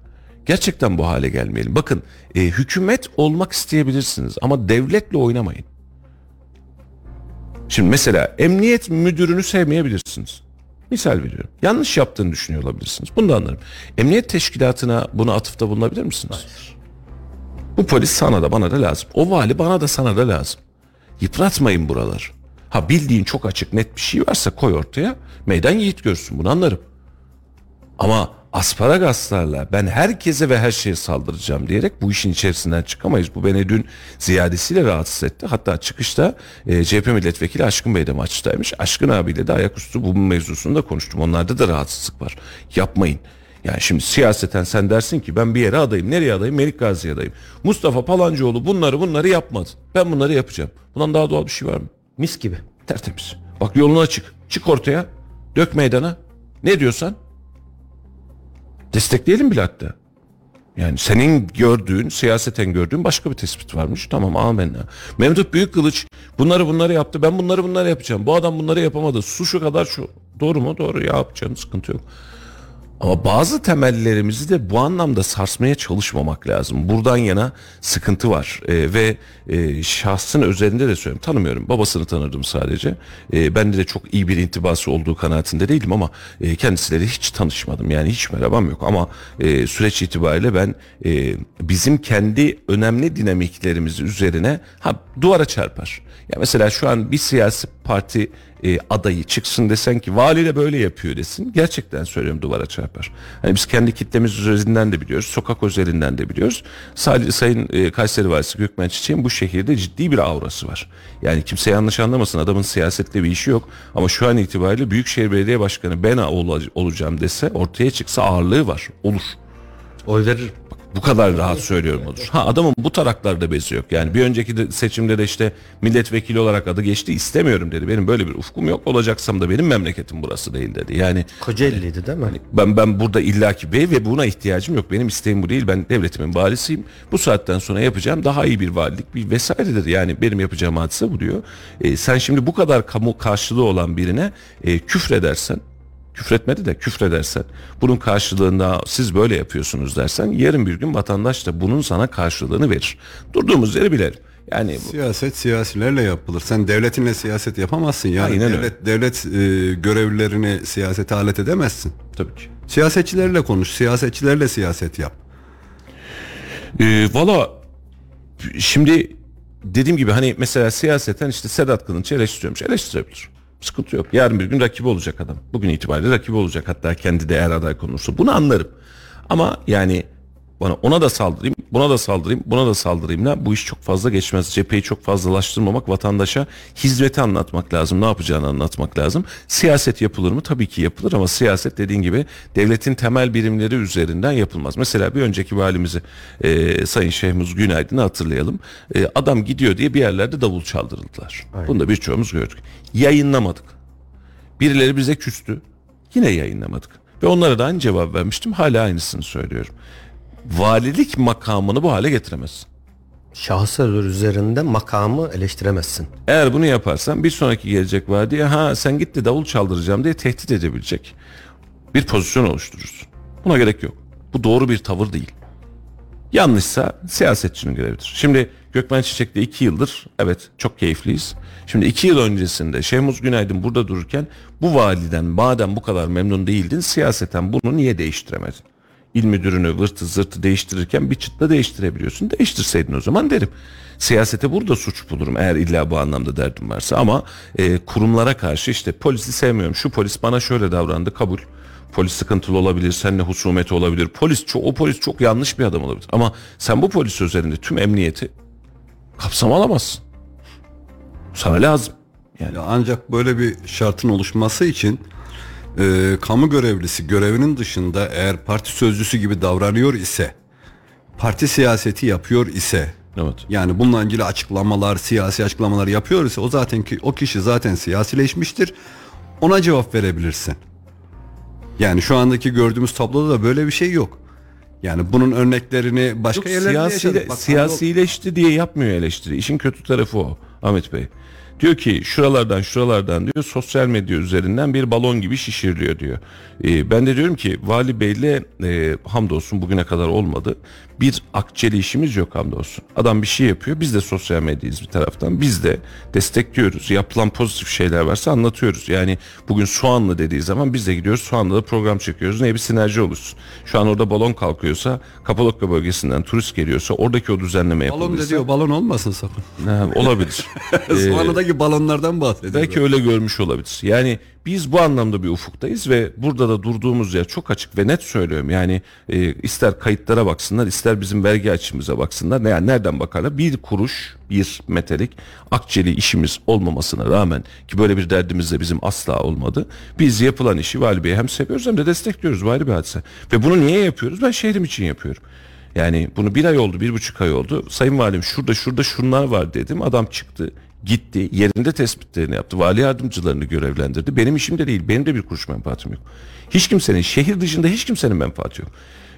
S1: Gerçekten bu hale gelmeyelim. Bakın e, hükümet olmak isteyebilirsiniz ama devletle oynamayın. Şimdi mesela emniyet müdürünü sevmeyebilirsiniz. Misal veriyorum. Yanlış yaptığını düşünüyor olabilirsiniz. Bunu da anlarım. Emniyet teşkilatına bunu atıfta bulunabilir misiniz? Bu polis sana da bana da lazım. O vali bana da sana da lazım. Yıpratmayın buraları. Ha bildiğin çok açık net bir şey varsa koy ortaya. Meydan yiğit görsün bunu anlarım. Ama asparagaslarla ben herkese ve her şeye saldıracağım diyerek bu işin içerisinden çıkamayız. Bu beni dün ziyadesiyle rahatsız etti. Hatta çıkışta e, CHP milletvekili Aşkın Bey de maçtaymış. Aşkın abiyle de ayaküstü bu mevzusunda konuştum. Onlarda da rahatsızlık var. Yapmayın. Yani şimdi siyaseten sen dersin ki ben bir yere adayım. Nereye adayım? Melik Gazi'ye adayım. Mustafa Palancıoğlu bunları bunları yapmadı. Ben bunları yapacağım. Bundan daha doğal bir şey var mı?
S4: Mis gibi.
S1: Tertemiz. Bak yolun açık. Çık ortaya. Dök meydana. Ne diyorsan. Destekleyelim bile hatta. Yani senin gördüğün, siyaseten gördüğün başka bir tespit varmış. Tamam amenna. Memduh Büyükkılıç bunları bunları yaptı. Ben bunları bunları yapacağım. Bu adam bunları yapamadı. Su şu kadar şu. Doğru mu? Doğru. Ya yapacağım sıkıntı yok. Ama bazı temellerimizi de bu anlamda sarsmaya çalışmamak lazım. Buradan yana sıkıntı var Ee, ve e, şahsın özelinde de söylüyorum. Tanımıyorum. Babasını tanırdım sadece. E, bende de çok iyi bir intibası olduğu kanaatinde değilim ama e, kendisiyle de hiç tanışmadım. Yani hiç merhabam yok ama e, süreç itibariyle ben e, bizim kendi önemli dinamiklerimiz üzerine ha duvara çarpar. Ya mesela şu an bir siyasi parti e, adayı çıksın desen ki vali de böyle yapıyor desin. Gerçekten söylüyorum duvara çarpar. Hani biz kendi kitlemiz üzerinden de biliyoruz. Sokak özelinden de biliyoruz. Sadece Sayın e, Kayseri Valisi Gökmen Çiçek'in bu şehirde ciddi bir aurası var. Yani kimse yanlış anlamasın adamın siyasetle bir işi yok. Ama şu an itibariyle Büyükşehir Belediye Başkanı ben ol- olacağım dese ortaya çıksa ağırlığı var. Olur.
S4: Oy verir.
S1: Bu kadar rahat söylüyorum odur. Ha adamın bu taraklarda bezi yok. Yani bir önceki de seçimde de işte milletvekili olarak adı geçti istemiyorum dedi. Benim böyle bir ufkum yok. Olacaksam da benim memleketim burası değil dedi. Yani
S4: Kocaeli'ydi değil mi?
S1: ben ben burada illaki bey ve buna ihtiyacım yok. Benim isteğim bu değil. Ben devletimin valisiyim. Bu saatten sonra yapacağım daha iyi bir valilik bir vesairedir. Yani benim yapacağım hadise bu diyor. E, sen şimdi bu kadar kamu karşılığı olan birine e, küfredersen küfretmedi de küfredersen bunun karşılığında siz böyle yapıyorsunuz dersen yarın bir gün vatandaş da bunun sana karşılığını verir. Durduğumuz yeri bilelim. Yani bu-
S3: Siyaset siyasilerle yapılır. Sen devletinle siyaset yapamazsın. Yani
S1: Aynen öyle.
S3: devlet devlet e, görevlilerini siyasete alet edemezsin.
S1: tabii ki.
S3: Siyasetçilerle konuş, siyasetçilerle siyaset yap.
S1: Ee, Valla şimdi dediğim gibi hani mesela siyaseten işte Sedat Kılınç'ı eleştiriyormuş. Eleştirebilir. Sıkıntı yok. Yarın bir gün rakibi olacak adam. Bugün itibariyle rakibi olacak. Hatta kendi de eğer aday konulursa. Bunu anlarım. Ama yani bana ona da saldırayım, buna da saldırayım, buna da saldırayım da bu iş çok fazla geçmez. Cepheyi çok fazlalaştırmamak, vatandaşa hizmeti anlatmak lazım, ne yapacağını anlatmak lazım. Siyaset yapılır mı? Tabii ki yapılır ama siyaset dediğin gibi devletin temel birimleri üzerinden yapılmaz. Mesela bir önceki valimizi e, Sayın Şehmuz Günaydın'ı hatırlayalım. E, adam gidiyor diye bir yerlerde davul çaldırıldılar. Bunu da birçoğumuz gördük. Yayınlamadık. Birileri bize küstü. Yine yayınlamadık. Ve onlara da aynı cevap vermiştim. Hala aynısını söylüyorum. Valilik makamını bu hale getiremezsin.
S4: Şahıslar üzerinde makamı eleştiremezsin.
S1: Eğer bunu yaparsan bir sonraki gelecek vadiye ha sen gitti davul çaldıracağım diye tehdit edebilecek bir pozisyon oluşturursun. Buna gerek yok. Bu doğru bir tavır değil. Yanlışsa siyasetçinin görevidir. Şimdi Gökmen Çiçek'le iki yıldır evet çok keyifliyiz. Şimdi iki yıl öncesinde Şehmuz Günaydın burada dururken bu validen madem bu kadar memnun değildin siyaseten bunu niye değiştiremedin? İl müdürünü vırtı zırtı değiştirirken bir çıtla değiştirebiliyorsun. Değiştirseydin o zaman derim. Siyasete burada suç bulurum eğer illa bu anlamda derdim varsa ama e, kurumlara karşı işte polisi sevmiyorum. Şu polis bana şöyle davrandı kabul. Polis sıkıntılı olabilir, seninle husumeti olabilir. Polis çok, o polis çok yanlış bir adam olabilir. Ama sen bu polis üzerinde tüm emniyeti kapsam alamazsın. Sana lazım. Yani
S3: Ya ancak böyle bir şartın oluşması için e, kamu görevlisi görevinin dışında eğer parti sözcüsü gibi davranıyor ise parti siyaseti yapıyor ise
S1: evet.
S3: yani bununla ilgili açıklamalar, siyasi açıklamalar yapıyor ise o zaten ki o kişi zaten siyasileşmiştir. Ona cevap verebilirsin. Yani şu andaki gördüğümüz tabloda da böyle bir şey yok. Yani bunun örneklerini başka
S1: Yok,
S3: yerlerde
S1: siyasi,
S3: yaşadık. Bak,
S1: siyasileşti diye yapmıyor eleştiri. İşin kötü tarafı o Ahmet Bey. Diyor ki şuralardan şuralardan diyor sosyal medya üzerinden bir balon gibi şişiriliyor diyor. Ee, ben de diyorum ki Vali Bey'le e, hamdolsun bugüne kadar olmadı. Bir akçeli işimiz yok hamdolsun. Adam bir şey yapıyor. Biz de sosyal medyayız bir taraftan. Biz de destekliyoruz. Yapılan pozitif şeyler varsa anlatıyoruz. Yani bugün soğanlı dediği zaman biz de gidiyoruz soğanlı da program çekiyoruz. Ne bir sinerji oluşsun. Şu an orada balon kalkıyorsa Kapadokya bölgesinden turist geliyorsa oradaki o düzenleme
S3: Balon
S1: yapılırsa.
S3: dedi o balon olmasın sakın.
S1: Ha, olabilir. Ee,
S3: Sonradaki balonlardan bahsediyor.
S1: belki öyle görmüş olabilir. Yani biz bu anlamda bir ufuktayız ve burada da durduğumuz yer çok açık ve net söylüyorum. Yani e, ister kayıtlara baksınlar ister bizim vergi açımıza baksınlar. Yani nereden bakarlar? Bir kuruş bir metalik akçeli işimiz olmamasına rağmen ki böyle bir derdimiz de bizim asla olmadı. Biz yapılan işi Vali Bey'i hem seviyoruz hem de destekliyoruz. Bu ayrı hadise. Ve bunu niye yapıyoruz? Ben şehrim için yapıyorum. Yani bunu bir ay oldu, bir buçuk ay oldu. Sayın Valim şurada şurada şunlar var dedim. Adam çıktı, gitti, yerinde tespitlerini yaptı. Vali yardımcılarını görevlendirdi. Benim işim de değil, benim de bir kuruş menfaatim yok. Hiç kimsenin, şehir dışında hiç kimsenin menfaati yok.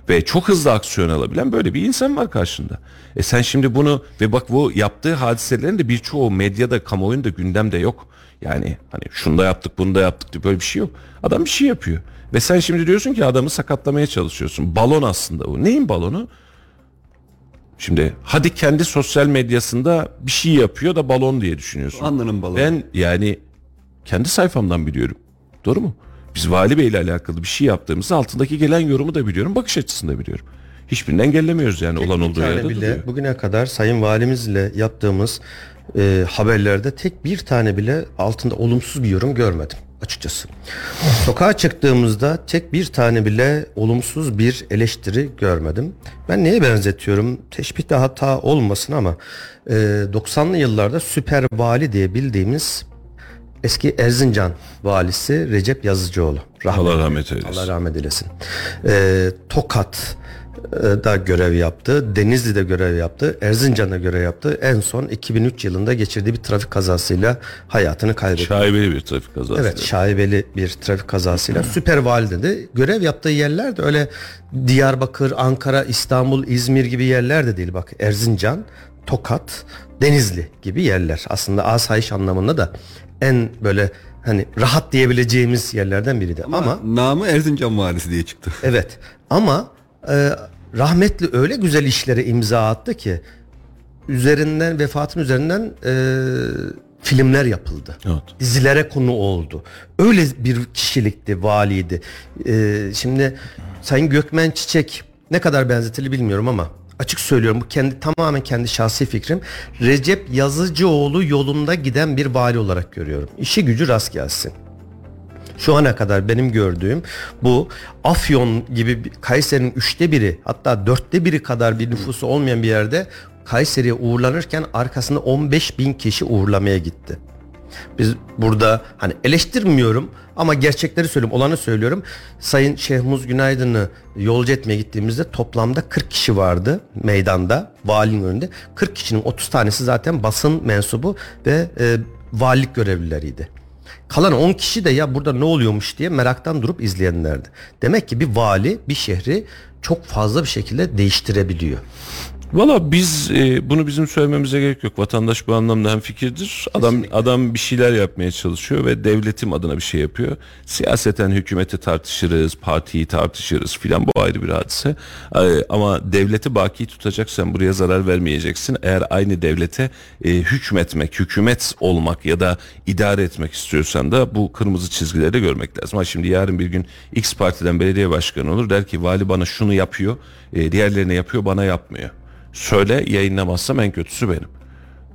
S1: Ve çok hızlı aksiyon alabilen böyle bir insan var karşında. E sen şimdi bunu ve bak bu yaptığı hadiselerin de birçoğu medyada, kamuoyunda gündemde yok. Yani hani şunu da yaptık, bunu da yaptık diye böyle bir şey yok. Adam bir şey yapıyor. Ve sen şimdi diyorsun ki adamı sakatlamaya çalışıyorsun. Balon aslında bu. Neyin balonu? Şimdi hadi kendi sosyal medyasında bir şey yapıyor da balon diye düşünüyorsun.
S3: Alnının balonu.
S1: Ben yani kendi sayfamdan biliyorum. Doğru mu? Biz Vali Bey ile alakalı bir şey yaptığımızda altındaki gelen yorumu da biliyorum. Bakış açısını da biliyorum. Hiçbirini engellemiyoruz yani olan
S4: Bir
S1: olduğu
S4: tane
S1: yerde
S4: bile
S1: duruyor.
S4: bugüne kadar Sayın Valimizle yaptığımız e, haberlerde tek bir tane bile altında olumsuz bir yorum görmedim açıkçası. Sokağa çıktığımızda tek bir tane bile olumsuz bir eleştiri görmedim. Ben neye benzetiyorum? Teşbihte hata olmasın ama e, 90'lı yıllarda süper vali diye bildiğimiz eski Erzincan valisi Recep Yazıcıoğlu.
S1: Allah rahmet eylesin.
S4: Allah rahmet eylesin. Ee, Tokat e, da görev yaptı. Denizli'de görev yaptı. Erzincan'da görev yaptı. En son 2003 yılında geçirdiği bir trafik kazasıyla hayatını kaybetti.
S1: Şaibeli bir trafik kazası.
S4: Evet şaibeli bir trafik kazasıyla süper vali dedi. Görev yaptığı yerler de öyle Diyarbakır, Ankara, İstanbul, İzmir gibi yerler de değil. Bak Erzincan, Tokat, Denizli gibi yerler. Aslında asayiş anlamında da en böyle hani rahat diyebileceğimiz yerlerden biriydi. Ama,
S3: namı Erzincan valisi diye çıktı.
S4: evet ama e, rahmetli öyle güzel işlere imza attı ki üzerinden vefatın üzerinden e, filmler yapıldı.
S1: Evet.
S4: Dizilere konu oldu. Öyle bir kişilikti, valiydi. E, şimdi Sayın Gökmen Çiçek ne kadar benzetilir bilmiyorum ama açık söylüyorum bu kendi tamamen kendi şahsi fikrim. Recep Yazıcıoğlu yolunda giden bir vali olarak görüyorum. İşi gücü rast gelsin. Şu ana kadar benim gördüğüm bu Afyon gibi Kayseri'nin üçte biri hatta dörtte biri kadar bir nüfusu olmayan bir yerde Kayseri'ye uğurlanırken arkasında 15 bin kişi uğurlamaya gitti. Biz burada hani eleştirmiyorum ama gerçekleri söylüyorum, olanı söylüyorum. Sayın Şehmuz Günaydın'ı yolcu etmeye gittiğimizde toplamda 40 kişi vardı meydanda, valinin önünde. 40 kişinin 30 tanesi zaten basın mensubu ve e, valilik görevlileriydi. Kalan 10 kişi de ya burada ne oluyormuş diye meraktan durup izleyenlerdi. Demek ki bir vali bir şehri çok fazla bir şekilde değiştirebiliyor.
S1: Valla biz e, bunu bizim söylememize gerek yok. Vatandaş bu anlamda hem fikirdir. Adam adam bir şeyler yapmaya çalışıyor ve devletim adına bir şey yapıyor. Siyaseten hükümeti tartışırız, partiyi tartışırız filan bu ayrı bir hadise. E, ama devleti baki tutacaksan buraya zarar vermeyeceksin. Eğer aynı devlete e, hükmetmek, hükümet olmak ya da idare etmek istiyorsan da bu kırmızı çizgileri de görmek lazım. Ha şimdi yarın bir gün X partiden belediye başkanı olur der ki vali bana şunu yapıyor, e, diğerlerine yapıyor bana yapmıyor söyle yayınlamazsam en kötüsü benim.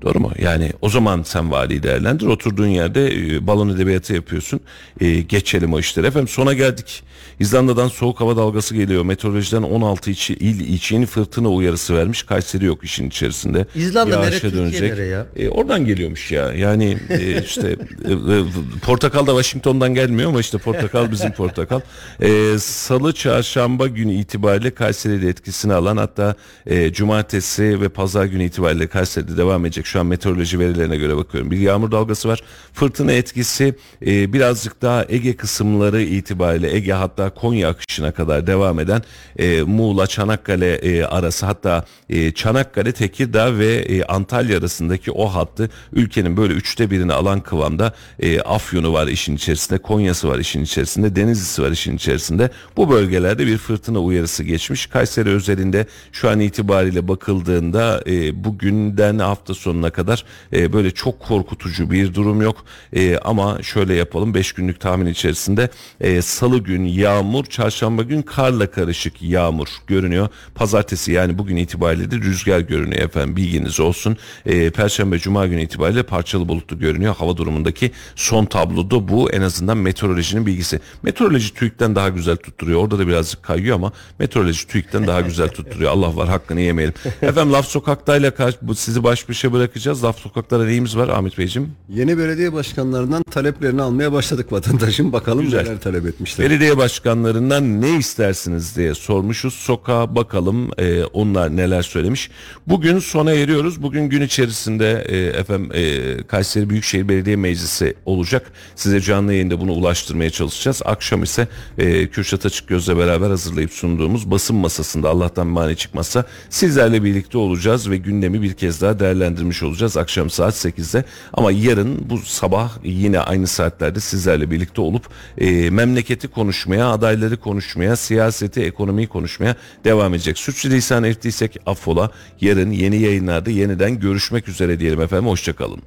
S1: Doğru mu? Yani o zaman sen valiyi değerlendir. Oturduğun yerde e, balon edebiyatı yapıyorsun. E, geçelim o işleri. Efendim sona geldik. İzlanda'dan soğuk hava dalgası geliyor. Meteorolojiden 16 içi, il için fırtına uyarısı vermiş. Kayseri yok işin içerisinde.
S4: İzlanda
S1: Yağışa
S4: nere, Türkiye nere ya?
S1: E, oradan geliyormuş ya. Yani e, işte e, e, portakal da Washington'dan gelmiyor ama işte portakal bizim portakal. E, Salı çarşamba günü itibariyle Kayseri'de etkisini alan hatta e, cumartesi ve pazar günü itibariyle Kayseri'de devam edecek. Şu an meteoroloji verilerine göre bakıyorum. Bir yağmur dalgası var. Fırtına etkisi e, birazcık daha Ege kısımları itibariyle Ege hatta Konya akışına kadar devam eden e, Muğla Çanakkale e, arası hatta e, Çanakkale Tekirdağ ve e, Antalya arasındaki o hattı ülkenin böyle üçte birini alan kıvamda e, Afyon'u var işin içerisinde Konya'sı var işin içerisinde Denizli'si var işin içerisinde bu bölgelerde bir fırtına uyarısı geçmiş Kayseri özelinde şu an itibariyle bakıldığında e, bugünden hafta sonuna kadar e, böyle çok korkutucu bir durum yok. E, ama şöyle yapalım 5 günlük tahmin içerisinde e, salı gün yağmur çarşamba gün karla karışık yağmur görünüyor. Pazartesi yani bugün itibariyle de rüzgar görünüyor efendim bilginiz olsun. E, perşembe cuma günü itibariyle parçalı bulutlu görünüyor. Hava durumundaki son tabloda bu en azından meteorolojinin bilgisi. Meteoroloji TÜİK'ten daha güzel tutturuyor. Orada da birazcık kayıyor ama meteoroloji TÜİK'ten daha güzel tutturuyor. Allah var hakkını yemeyelim. Efendim laf sokaktayla karşı sizi baş başa bırakacağız laf sokaklara neyimiz var Ahmet Beyciğim
S3: Yeni belediye başkanlarından taleplerini almaya başladık vatandaşın. Bakalım
S1: Güzel.
S3: neler talep etmişler.
S1: Belediye başkanlarından ne istersiniz diye sormuşuz. Sokağa bakalım e, onlar neler söylemiş. Bugün sona eriyoruz. Bugün gün içerisinde e, efendim e, Kayseri Büyükşehir Belediye Meclisi olacak. Size canlı yayında bunu ulaştırmaya çalışacağız. Akşam ise e, Kürşat Açıkgöz'le beraber hazırlayıp sunduğumuz basın masasında Allah'tan mani çıkmazsa sizlerle birlikte olacağız ve gündemi bir kez daha değerlendirmiş olacağız akşam saat 8'de. Ama yarın bu sabah yine aynı saatlerde sizlerle birlikte olup e, memleketi konuşmaya, adayları konuşmaya, siyaseti, ekonomiyi konuşmaya devam edecek. Suçlulisan ettiysek affola. Yarın yeni yayınlarda yeniden görüşmek üzere diyelim efendim. Hoşçakalın.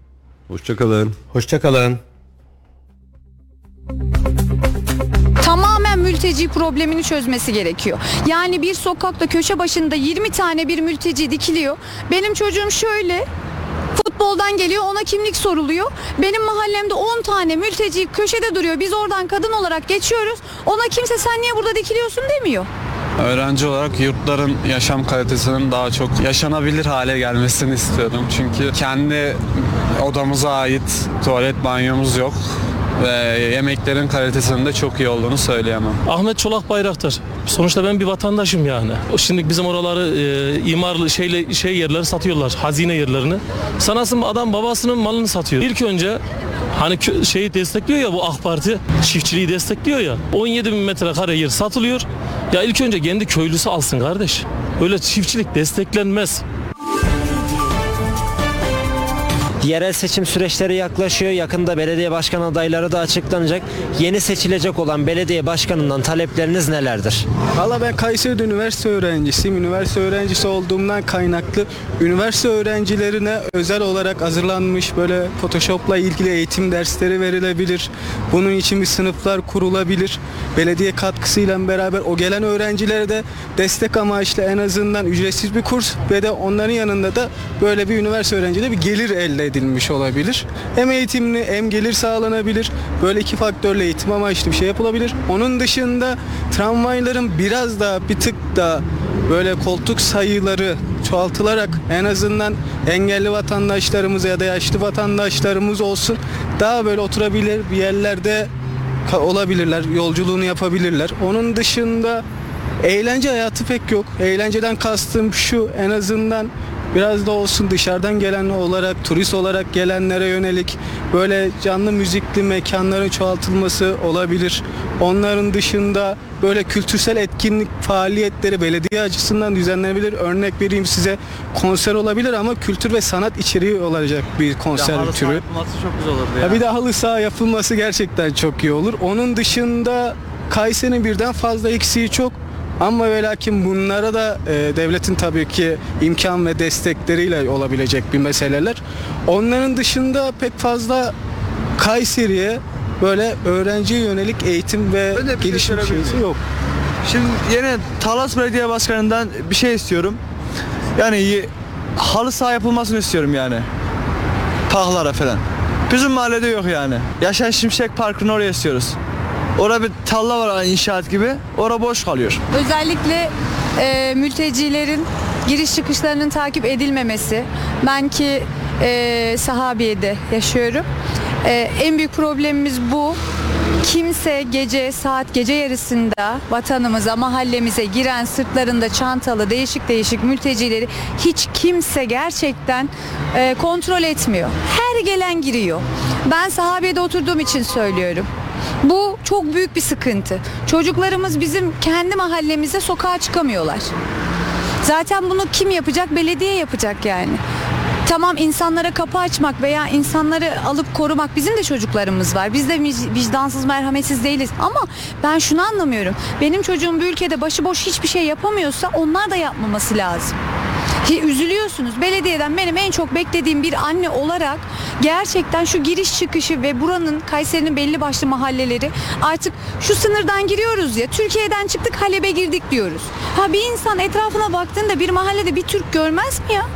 S3: Hoşçakalın.
S4: Hoşçakalın.
S5: tamamen mülteci problemini çözmesi gerekiyor. Yani bir sokakta köşe başında 20 tane bir mülteci dikiliyor. Benim çocuğum şöyle Futboldan geliyor ona kimlik soruluyor. Benim mahallemde 10 tane mülteci köşede duruyor. Biz oradan kadın olarak geçiyoruz. Ona kimse sen niye burada dikiliyorsun demiyor.
S6: Öğrenci olarak yurtların yaşam kalitesinin daha çok yaşanabilir hale gelmesini istiyorum. Çünkü kendi odamıza ait tuvalet banyomuz yok ve yemeklerin kalitesinin de çok iyi olduğunu söyleyemem.
S7: Ahmet Çolak Bayraktar. Sonuçta ben bir vatandaşım yani. Şimdi bizim oraları e, imarlı şeyle şey yerleri satıyorlar. Hazine yerlerini. Sanasın adam babasının malını satıyor. İlk önce hani şeyi destekliyor ya bu AK Parti çiftçiliği destekliyor ya. 17 bin metrekare yer satılıyor. Ya ilk önce kendi köylüsü alsın kardeş. Öyle çiftçilik desteklenmez.
S8: Yerel seçim süreçleri yaklaşıyor. Yakında belediye başkan adayları da açıklanacak. Yeni seçilecek olan belediye başkanından talepleriniz nelerdir?
S9: Valla ben Kayseri'de üniversite öğrencisiyim. Üniversite öğrencisi olduğumdan kaynaklı üniversite öğrencilerine özel olarak hazırlanmış böyle Photoshop'la ilgili eğitim dersleri verilebilir. Bunun için bir sınıflar kurulabilir. Belediye katkısıyla beraber o gelen öğrencilere de destek amaçlı en azından ücretsiz bir kurs ve de onların yanında da böyle bir üniversite öğrencide bir gelir elde edilmiş olabilir. Hem eğitimli hem gelir sağlanabilir. Böyle iki faktörle eğitim amaçlı bir şey yapılabilir. Onun dışında tramvayların biraz daha bir tık daha böyle koltuk sayıları çoğaltılarak en azından engelli vatandaşlarımız ya da yaşlı vatandaşlarımız olsun daha böyle oturabilir bir yerlerde olabilirler, yolculuğunu yapabilirler. Onun dışında eğlence hayatı pek yok. Eğlenceden kastım şu en azından biraz da olsun dışarıdan gelen olarak, turist olarak gelenlere yönelik böyle canlı müzikli mekanların çoğaltılması olabilir. Onların dışında böyle kültürsel etkinlik faaliyetleri belediye açısından düzenlenebilir. Örnek vereyim size konser olabilir ama kültür ve sanat içeriği olacak bir konser türü.
S8: çok güzel olurdu
S9: Ya bir de halı saha yapılması gerçekten çok iyi olur. Onun dışında Kayseri'nin birden fazla eksiği çok. Ama ve lakin bunlara da e, devletin tabii ki imkan ve destekleriyle olabilecek bir meseleler. Onların dışında pek fazla Kayseri'ye böyle öğrenciye yönelik eğitim ve
S10: bir şey
S9: gelişim şeysi yok.
S10: Şimdi yine Talas Belediye Başkanı'ndan bir şey istiyorum. Yani halı saha yapılmasını istiyorum yani. Parklara falan. Bizim mahallede yok yani. Yaşar Şimşek Parkı'nı oraya istiyoruz. Orada bir talla var inşaat gibi. Orada boş kalıyor.
S5: Özellikle e, mültecilerin giriş çıkışlarının takip edilmemesi. Ben ki e, Sahabiye'de yaşıyorum. E, en büyük problemimiz bu. Kimse gece saat gece yarısında vatanımıza, mahallemize giren sırtlarında çantalı değişik değişik mültecileri hiç kimse gerçekten e, kontrol etmiyor. Her gelen giriyor. Ben sahabede oturduğum için söylüyorum. Bu çok büyük bir sıkıntı. Çocuklarımız bizim kendi mahallemize sokağa çıkamıyorlar. Zaten bunu kim yapacak? Belediye yapacak yani. Tamam insanlara kapı açmak veya insanları alıp korumak bizim de çocuklarımız var. Biz de vic- vicdansız merhametsiz değiliz. Ama ben şunu anlamıyorum. Benim çocuğum bir ülkede başıboş hiçbir şey yapamıyorsa onlar da yapmaması lazım. Ki Üzülüyorsunuz. Belediyeden benim en çok beklediğim bir anne olarak gerçekten şu giriş çıkışı ve buranın Kayseri'nin belli başlı mahalleleri artık şu sınırdan giriyoruz ya Türkiye'den çıktık Halep'e girdik diyoruz. Ha bir insan etrafına baktığında bir mahallede bir Türk görmez mi ya?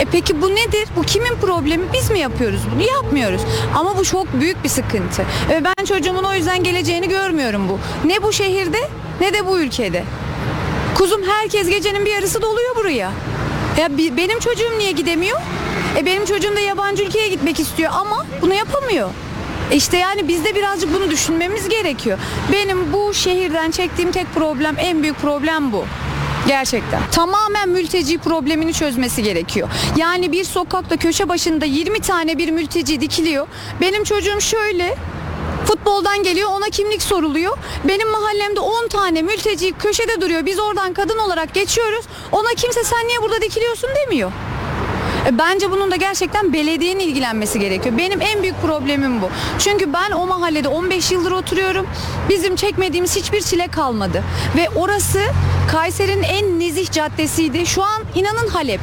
S5: E peki bu nedir? Bu kimin problemi? Biz mi yapıyoruz bunu? Yapmıyoruz. Ama bu çok büyük bir sıkıntı. Ve ben çocuğumun o yüzden geleceğini görmüyorum bu. Ne bu şehirde ne de bu ülkede. Kuzum herkes gecenin bir yarısı doluyor buraya. Ya benim çocuğum niye gidemiyor? E benim çocuğum da yabancı ülkeye gitmek istiyor ama bunu yapamıyor. İşte yani biz de birazcık bunu düşünmemiz gerekiyor. Benim bu şehirden çektiğim tek problem, en büyük problem bu. Gerçekten. Tamamen mülteci problemini çözmesi gerekiyor. Yani bir sokakta köşe başında 20 tane bir mülteci dikiliyor. Benim çocuğum şöyle Futboldan geliyor ona kimlik soruluyor. Benim mahallemde 10 tane mülteci köşede duruyor. Biz oradan kadın olarak geçiyoruz. Ona kimse sen niye burada dikiliyorsun demiyor. E, Bence bunun da gerçekten belediyenin ilgilenmesi gerekiyor. Benim en büyük problemim bu. Çünkü ben o mahallede 15 yıldır oturuyorum. Bizim çekmediğimiz hiçbir çile kalmadı. Ve orası Kayseri'nin en nezih caddesiydi. Şu an inanın Halep.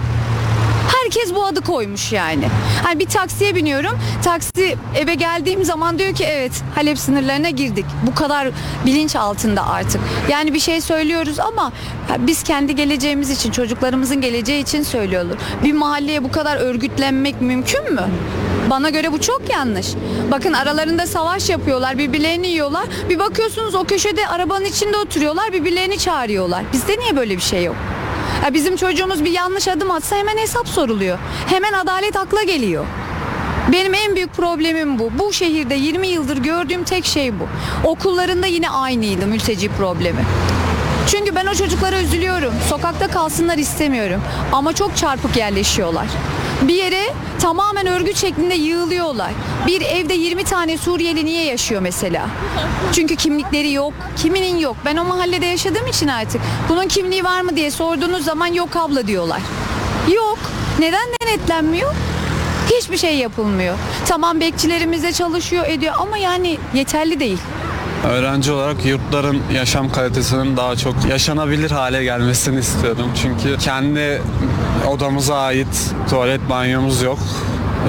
S5: Herkes bu adı koymuş yani. Hani bir taksiye biniyorum. Taksi eve geldiğim zaman diyor ki evet Halep sınırlarına girdik. Bu kadar bilinç altında artık. Yani bir şey söylüyoruz ama biz kendi geleceğimiz için, çocuklarımızın geleceği için söylüyorlar. Bir mahalleye bu kadar örgütlenmek mümkün mü? Bana göre bu çok yanlış. Bakın aralarında savaş yapıyorlar, birbirlerini yiyorlar. Bir bakıyorsunuz o köşede arabanın içinde oturuyorlar, birbirlerini çağırıyorlar. Bizde niye böyle bir şey yok? Ya bizim çocuğumuz bir yanlış adım atsa hemen hesap soruluyor. Hemen adalet akla geliyor. Benim en büyük problemim bu. Bu şehirde 20 yıldır gördüğüm tek şey bu. Okullarında yine aynıydı mülteci problemi. Çünkü ben o çocuklara üzülüyorum. Sokakta kalsınlar istemiyorum. Ama çok çarpık yerleşiyorlar. Bir yere tamamen örgüt şeklinde yığılıyorlar. Bir evde 20 tane Suriyeli niye yaşıyor mesela? Çünkü kimlikleri yok. Kiminin yok. Ben o mahallede yaşadığım için artık bunun kimliği var mı diye sorduğunuz zaman yok abla diyorlar. Yok. Neden denetlenmiyor? Hiçbir şey yapılmıyor. Tamam bekçilerimiz çalışıyor ediyor ama yani yeterli değil.
S6: Öğrenci olarak yurtların yaşam kalitesinin daha çok yaşanabilir hale gelmesini istiyorum. Çünkü kendi odamıza ait tuvalet banyomuz yok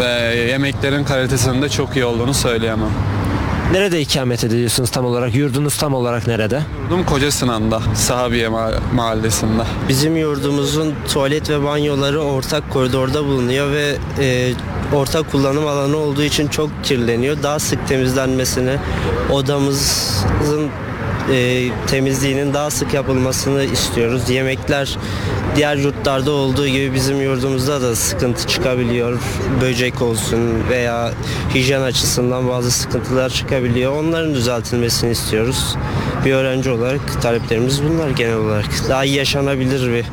S6: ve yemeklerin kalitesinin de çok iyi olduğunu söyleyemem.
S8: Nerede ikamet ediyorsunuz tam olarak? Yurdunuz tam olarak nerede?
S6: Yurdum Koca Sinan'da, Sahabiye Ma- Mahallesi'nde.
S11: Bizim yurdumuzun tuvalet ve banyoları ortak koridorda bulunuyor ve e, ortak kullanım alanı olduğu için çok kirleniyor. Daha sık temizlenmesini, odamızın e, temizliğinin daha sık yapılmasını istiyoruz. Yemekler diğer yurtlarda olduğu gibi bizim yurdumuzda da sıkıntı çıkabiliyor. Böcek olsun veya hijyen açısından bazı sıkıntılar çıkabiliyor. Onların düzeltilmesini istiyoruz. Bir öğrenci olarak taleplerimiz bunlar genel olarak. Daha yaşanabilir bir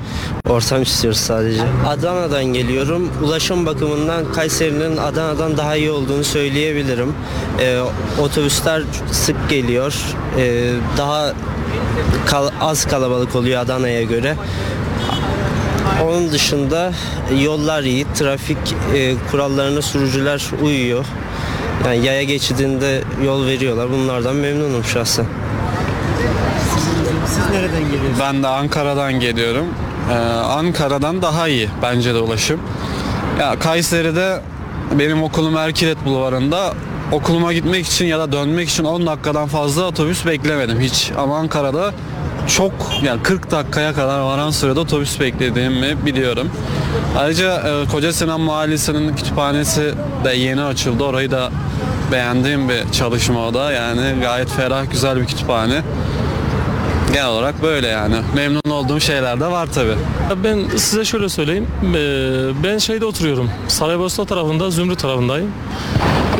S11: ortam istiyoruz sadece. Adana'dan geliyorum. Ulaşım bakımından Kayseri'nin Adana'dan daha iyi olduğunu söyleyebilirim. Ee, otobüsler sık geliyor. Ee, daha kal- az kalabalık oluyor Adana'ya göre. Onun dışında yollar iyi, trafik e, kurallarına sürücüler uyuyor. Yani yaya geçidinde yol veriyorlar. Bunlardan memnunum şahsen.
S8: Siz nereden geliyorsunuz?
S6: Ben de Ankara'dan geliyorum. Ee, Ankara'dan daha iyi bence de ulaşım. Ya Kayseri'de benim okulum Erkilet Bulvarı'nda okuluma gitmek için ya da dönmek için 10 dakikadan fazla otobüs beklemedim hiç. Ama Ankara'da çok yani 40 dakikaya kadar varan sürede otobüs beklediğimi biliyorum. Ayrıca e, Koca Sinan Mahallesi'nin kütüphanesi de yeni açıldı. Orayı da beğendiğim bir çalışma o da. Yani gayet ferah güzel bir kütüphane. Genel olarak böyle yani. Memnun olduğum şeyler de var tabi.
S7: Ya Ben size şöyle söyleyeyim. Ee, Ben şeyde oturuyorum. Saraybosna tarafında, Zümrüt tarafındayım.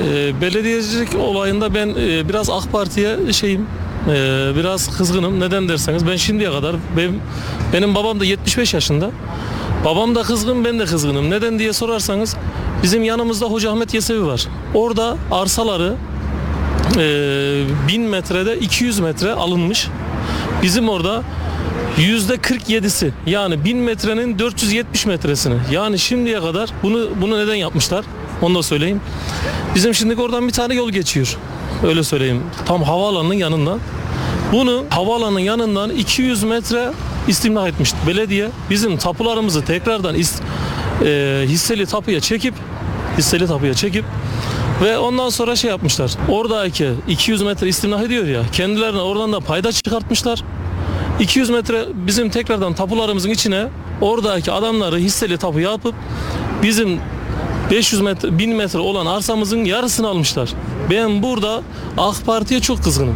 S7: Ee, Belediyecilik olayında ben e, biraz AK Parti'ye şeyim, e, biraz kızgınım. Neden derseniz ben şimdiye kadar benim, benim babam da 75 yaşında. Babam da kızgın, ben de kızgınım. Neden diye sorarsanız bizim yanımızda Hoca Ahmet Yesevi var. Orada arsaları e, 1000 metrede 200 metre alınmış. Bizim orada yüzde 47'si yani 1000 metrenin 470 metresini yani şimdiye kadar bunu bunu neden yapmışlar onu da söyleyeyim. Bizim şimdi oradan bir tane yol geçiyor. Öyle söyleyeyim. Tam havaalanının yanından. Bunu havaalanının yanından 200 metre istimlak etmişti. Belediye bizim tapularımızı tekrardan is, e, hisseli tapuya çekip hisseli tapuya çekip ve ondan sonra şey yapmışlar. Oradaki 200 metre istimlak ediyor ya. Kendilerine oradan da payda çıkartmışlar. 200 metre bizim tekrardan tapularımızın içine oradaki adamları hisseli tapu yapıp bizim 500 metre 1000 metre olan arsamızın yarısını almışlar. Ben burada AK Parti'ye çok kızgınım.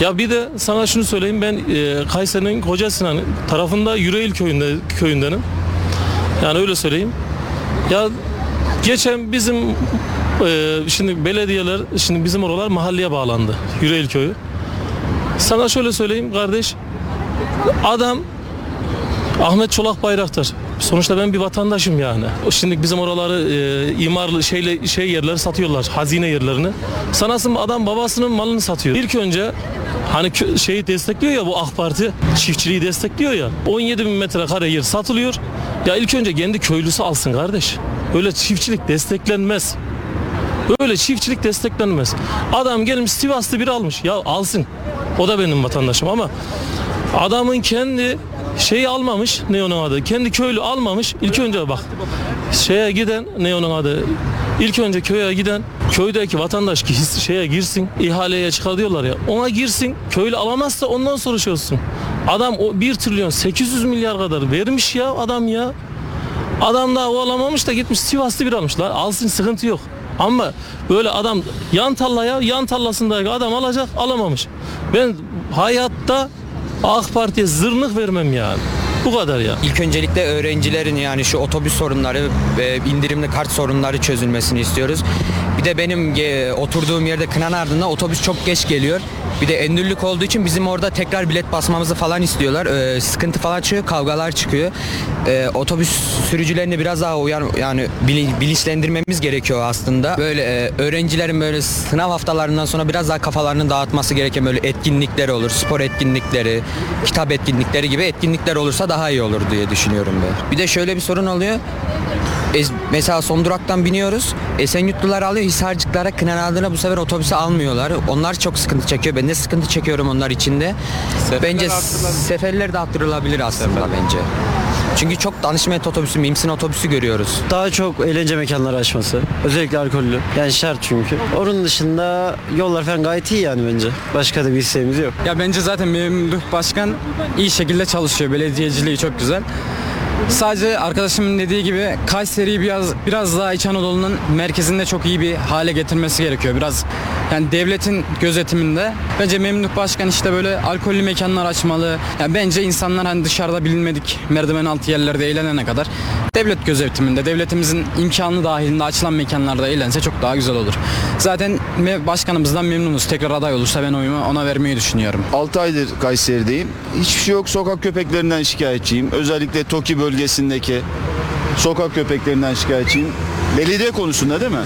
S7: Ya bir de sana şunu söyleyeyim ben e, Kayseri'nin Koca Sinan tarafında Yüreğil köyünde köyündenim. Yani öyle söyleyeyim. Ya geçen bizim e, şimdi belediyeler şimdi bizim oralar mahalleye bağlandı. Yüreğil köyü. Sana şöyle söyleyeyim kardeş. Adam Ahmet Çolak Bayraktar. Sonuçta ben bir vatandaşım yani. Şimdi bizim oraları e, imarlı şeyle şey yerleri satıyorlar. Hazine yerlerini. Sanasın adam babasının malını satıyor. İlk önce hani şeyi destekliyor ya bu AK Parti çiftçiliği destekliyor ya. 17 bin metrekare yer satılıyor. Ya ilk önce kendi köylüsü alsın kardeş. Öyle çiftçilik desteklenmez. Böyle çiftçilik desteklenmez. Adam gelmiş Sivas'ta bir almış. Ya alsın. O da benim vatandaşım ama adamın kendi şeyi almamış. Ne adı? Kendi köylü almamış. İlk önce bak. şeye giden ne onun adı? İlk önce köye giden köydeki vatandaş ki şeye girsin ihaleye çıkar diyorlar ya ona girsin köylü alamazsa ondan sonra şey. Adam o 1 trilyon 800 milyar kadar vermiş ya adam ya. Adam daha o alamamış da gitmiş Sivaslı bir almış. La alsın sıkıntı yok. Ama böyle adam yan tallaya yan tallasındaki adam alacak alamamış. Ben hayatta AK Parti'ye zırnık vermem yani. Bu kadar ya.
S12: İlk öncelikle öğrencilerin yani şu otobüs sorunları ve indirimli kart sorunları çözülmesini istiyoruz. De benim e, oturduğum yerde Kınanardın'da otobüs çok geç geliyor. Bir de endürlük olduğu için bizim orada tekrar bilet basmamızı falan istiyorlar. Ee, sıkıntı falan çıkıyor, kavgalar çıkıyor. Ee, otobüs sürücülerini biraz daha uyar yani bili- bilinçlendirmemiz gerekiyor aslında. Böyle e, öğrencilerin böyle sınav haftalarından sonra biraz daha kafalarını dağıtması gereken böyle etkinlikler olur. Spor etkinlikleri, kitap etkinlikleri gibi etkinlikler olursa daha iyi olur diye düşünüyorum ben. Bir de şöyle bir sorun oluyor. Ez- mesela son duraktan biniyoruz. Esenyurtlular alıyor. Hisarcıklara Kınanadına bu sefer otobüse almıyorlar. Onlar çok sıkıntı çekiyor. Ben de sıkıntı çekiyorum onlar için de. bence seferler de arttırılabilir aslında bence. Çünkü çok danışmet otobüsü, mimsin otobüsü görüyoruz.
S13: Daha çok eğlence mekanları açması. Özellikle alkollü. Yani şart çünkü. Onun dışında yollar falan gayet iyi yani bence. Başka da bir isteğimiz yok.
S9: Ya bence zaten Memduh Başkan iyi şekilde çalışıyor. Belediyeciliği çok güzel. Sadece arkadaşımın dediği gibi Kayseri'yi biraz biraz daha İç Anadolu'nun merkezinde çok iyi bir hale getirmesi gerekiyor. Biraz yani devletin gözetiminde. Bence Memduh Başkan işte böyle alkollü mekanlar açmalı. Yani bence insanlar hani dışarıda bilinmedik merdiven altı yerlerde eğlenene kadar devlet gözetiminde, devletimizin imkanı dahilinde açılan mekanlarda eğlense çok daha güzel olur. Zaten başkanımızdan memnunuz. Tekrar aday olursa ben oyumu ona vermeyi düşünüyorum.
S14: 6 aydır Kayseri'deyim. Hiçbir şey yok. Sokak köpeklerinden şikayetçiyim. Özellikle TOKİ bölgesindeki sokak köpeklerinden şikayetçiyim. Belediye konusunda değil mi?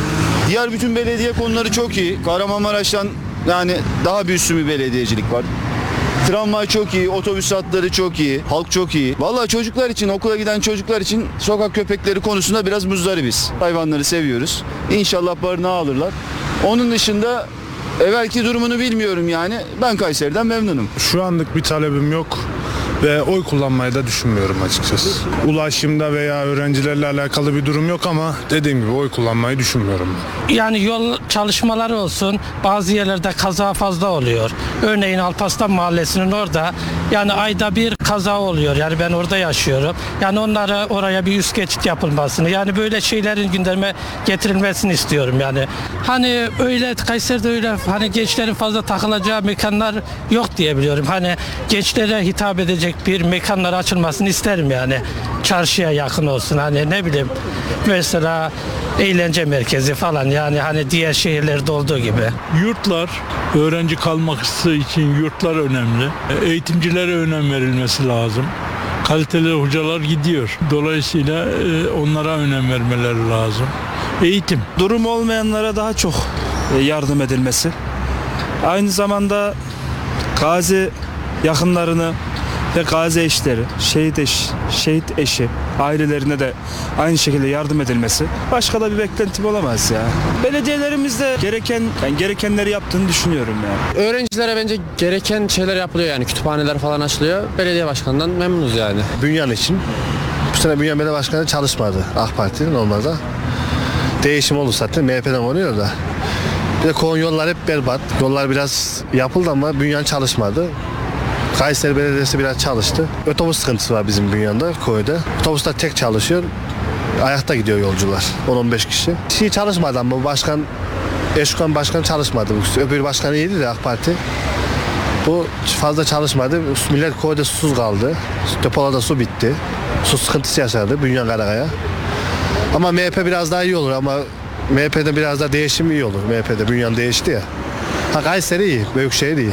S14: Diğer bütün belediye konuları çok iyi. Kahramanmaraş'tan yani daha bir üstün bir belediyecilik var. Tramvay çok iyi, otobüs hatları çok iyi, halk çok iyi. Vallahi çocuklar için, okula giden çocuklar için sokak köpekleri konusunda biraz muzdaribiz. Hayvanları seviyoruz. İnşallah barınağı alırlar. Onun dışında evvelki durumunu bilmiyorum yani. Ben Kayseri'den memnunum.
S15: Şu anlık bir talebim yok ve oy kullanmayı da düşünmüyorum açıkçası. Ulaşımda veya öğrencilerle alakalı bir durum yok ama dediğim gibi oy kullanmayı düşünmüyorum.
S16: Yani yol çalışmaları olsun bazı yerlerde kaza fazla oluyor. Örneğin Alpaslan Mahallesi'nin orada yani ayda bir kaza oluyor. Yani ben orada yaşıyorum. Yani onlara oraya bir üst geçit yapılmasını yani böyle şeylerin gündeme getirilmesini istiyorum yani. Hani öyle Kayseri'de öyle hani gençlerin fazla takılacağı mekanlar yok diye biliyorum. Hani gençlere hitap edecek bir mekanlar açılmasını isterim yani. Çarşıya yakın olsun hani ne bileyim mesela eğlence merkezi falan yani hani diğer şehirlerde olduğu gibi.
S17: Yurtlar, öğrenci kalması için yurtlar önemli. Eğitimcilere önem verilmesi lazım. Kaliteli hocalar gidiyor. Dolayısıyla e, onlara önem vermeleri lazım. Eğitim.
S18: Durum olmayanlara daha çok e, yardım edilmesi. Aynı zamanda gazi yakınlarını ve gazi eşleri, şehit eş, şehit eşi, ailelerine de aynı şekilde yardım edilmesi. Başka da bir beklentim olamaz ya. Belediyelerimiz de gereken yani gerekenleri yaptığını düşünüyorum yani.
S19: Öğrencilere bence gereken şeyler yapılıyor yani kütüphaneler falan açılıyor. Belediye başkanından memnunuz yani.
S20: Bünyan için. Bu sene Bünyan Belediye Başkanı çalışmadı AK Parti normalde. Değişim oldu zaten MHP'den oluyor da. Bir de kon yollar hep berbat. Yollar biraz yapıldı ama Bünyan çalışmadı. Kayseri Belediyesi biraz çalıştı. Otobüs sıkıntısı var bizim Bünyan'da, koyda. Otobüsler tek çalışıyor. Ayakta gidiyor yolcular. 10-15 kişi. Şey çalışmadı ama bu başkan Eşkan başkan çalışmadı. Öbür başkan iyiydi de AK Parti. Bu fazla çalışmadı. Millet koyda susuz kaldı. Depolarda su bitti. Su sıkıntısı yaşadı Bünyan Karakaya. Ama MHP biraz daha iyi olur ama MHP'de biraz daha değişim iyi olur. MHP'de Bünyan değişti ya. Ha Kayseri iyi, Büyükşehir iyi.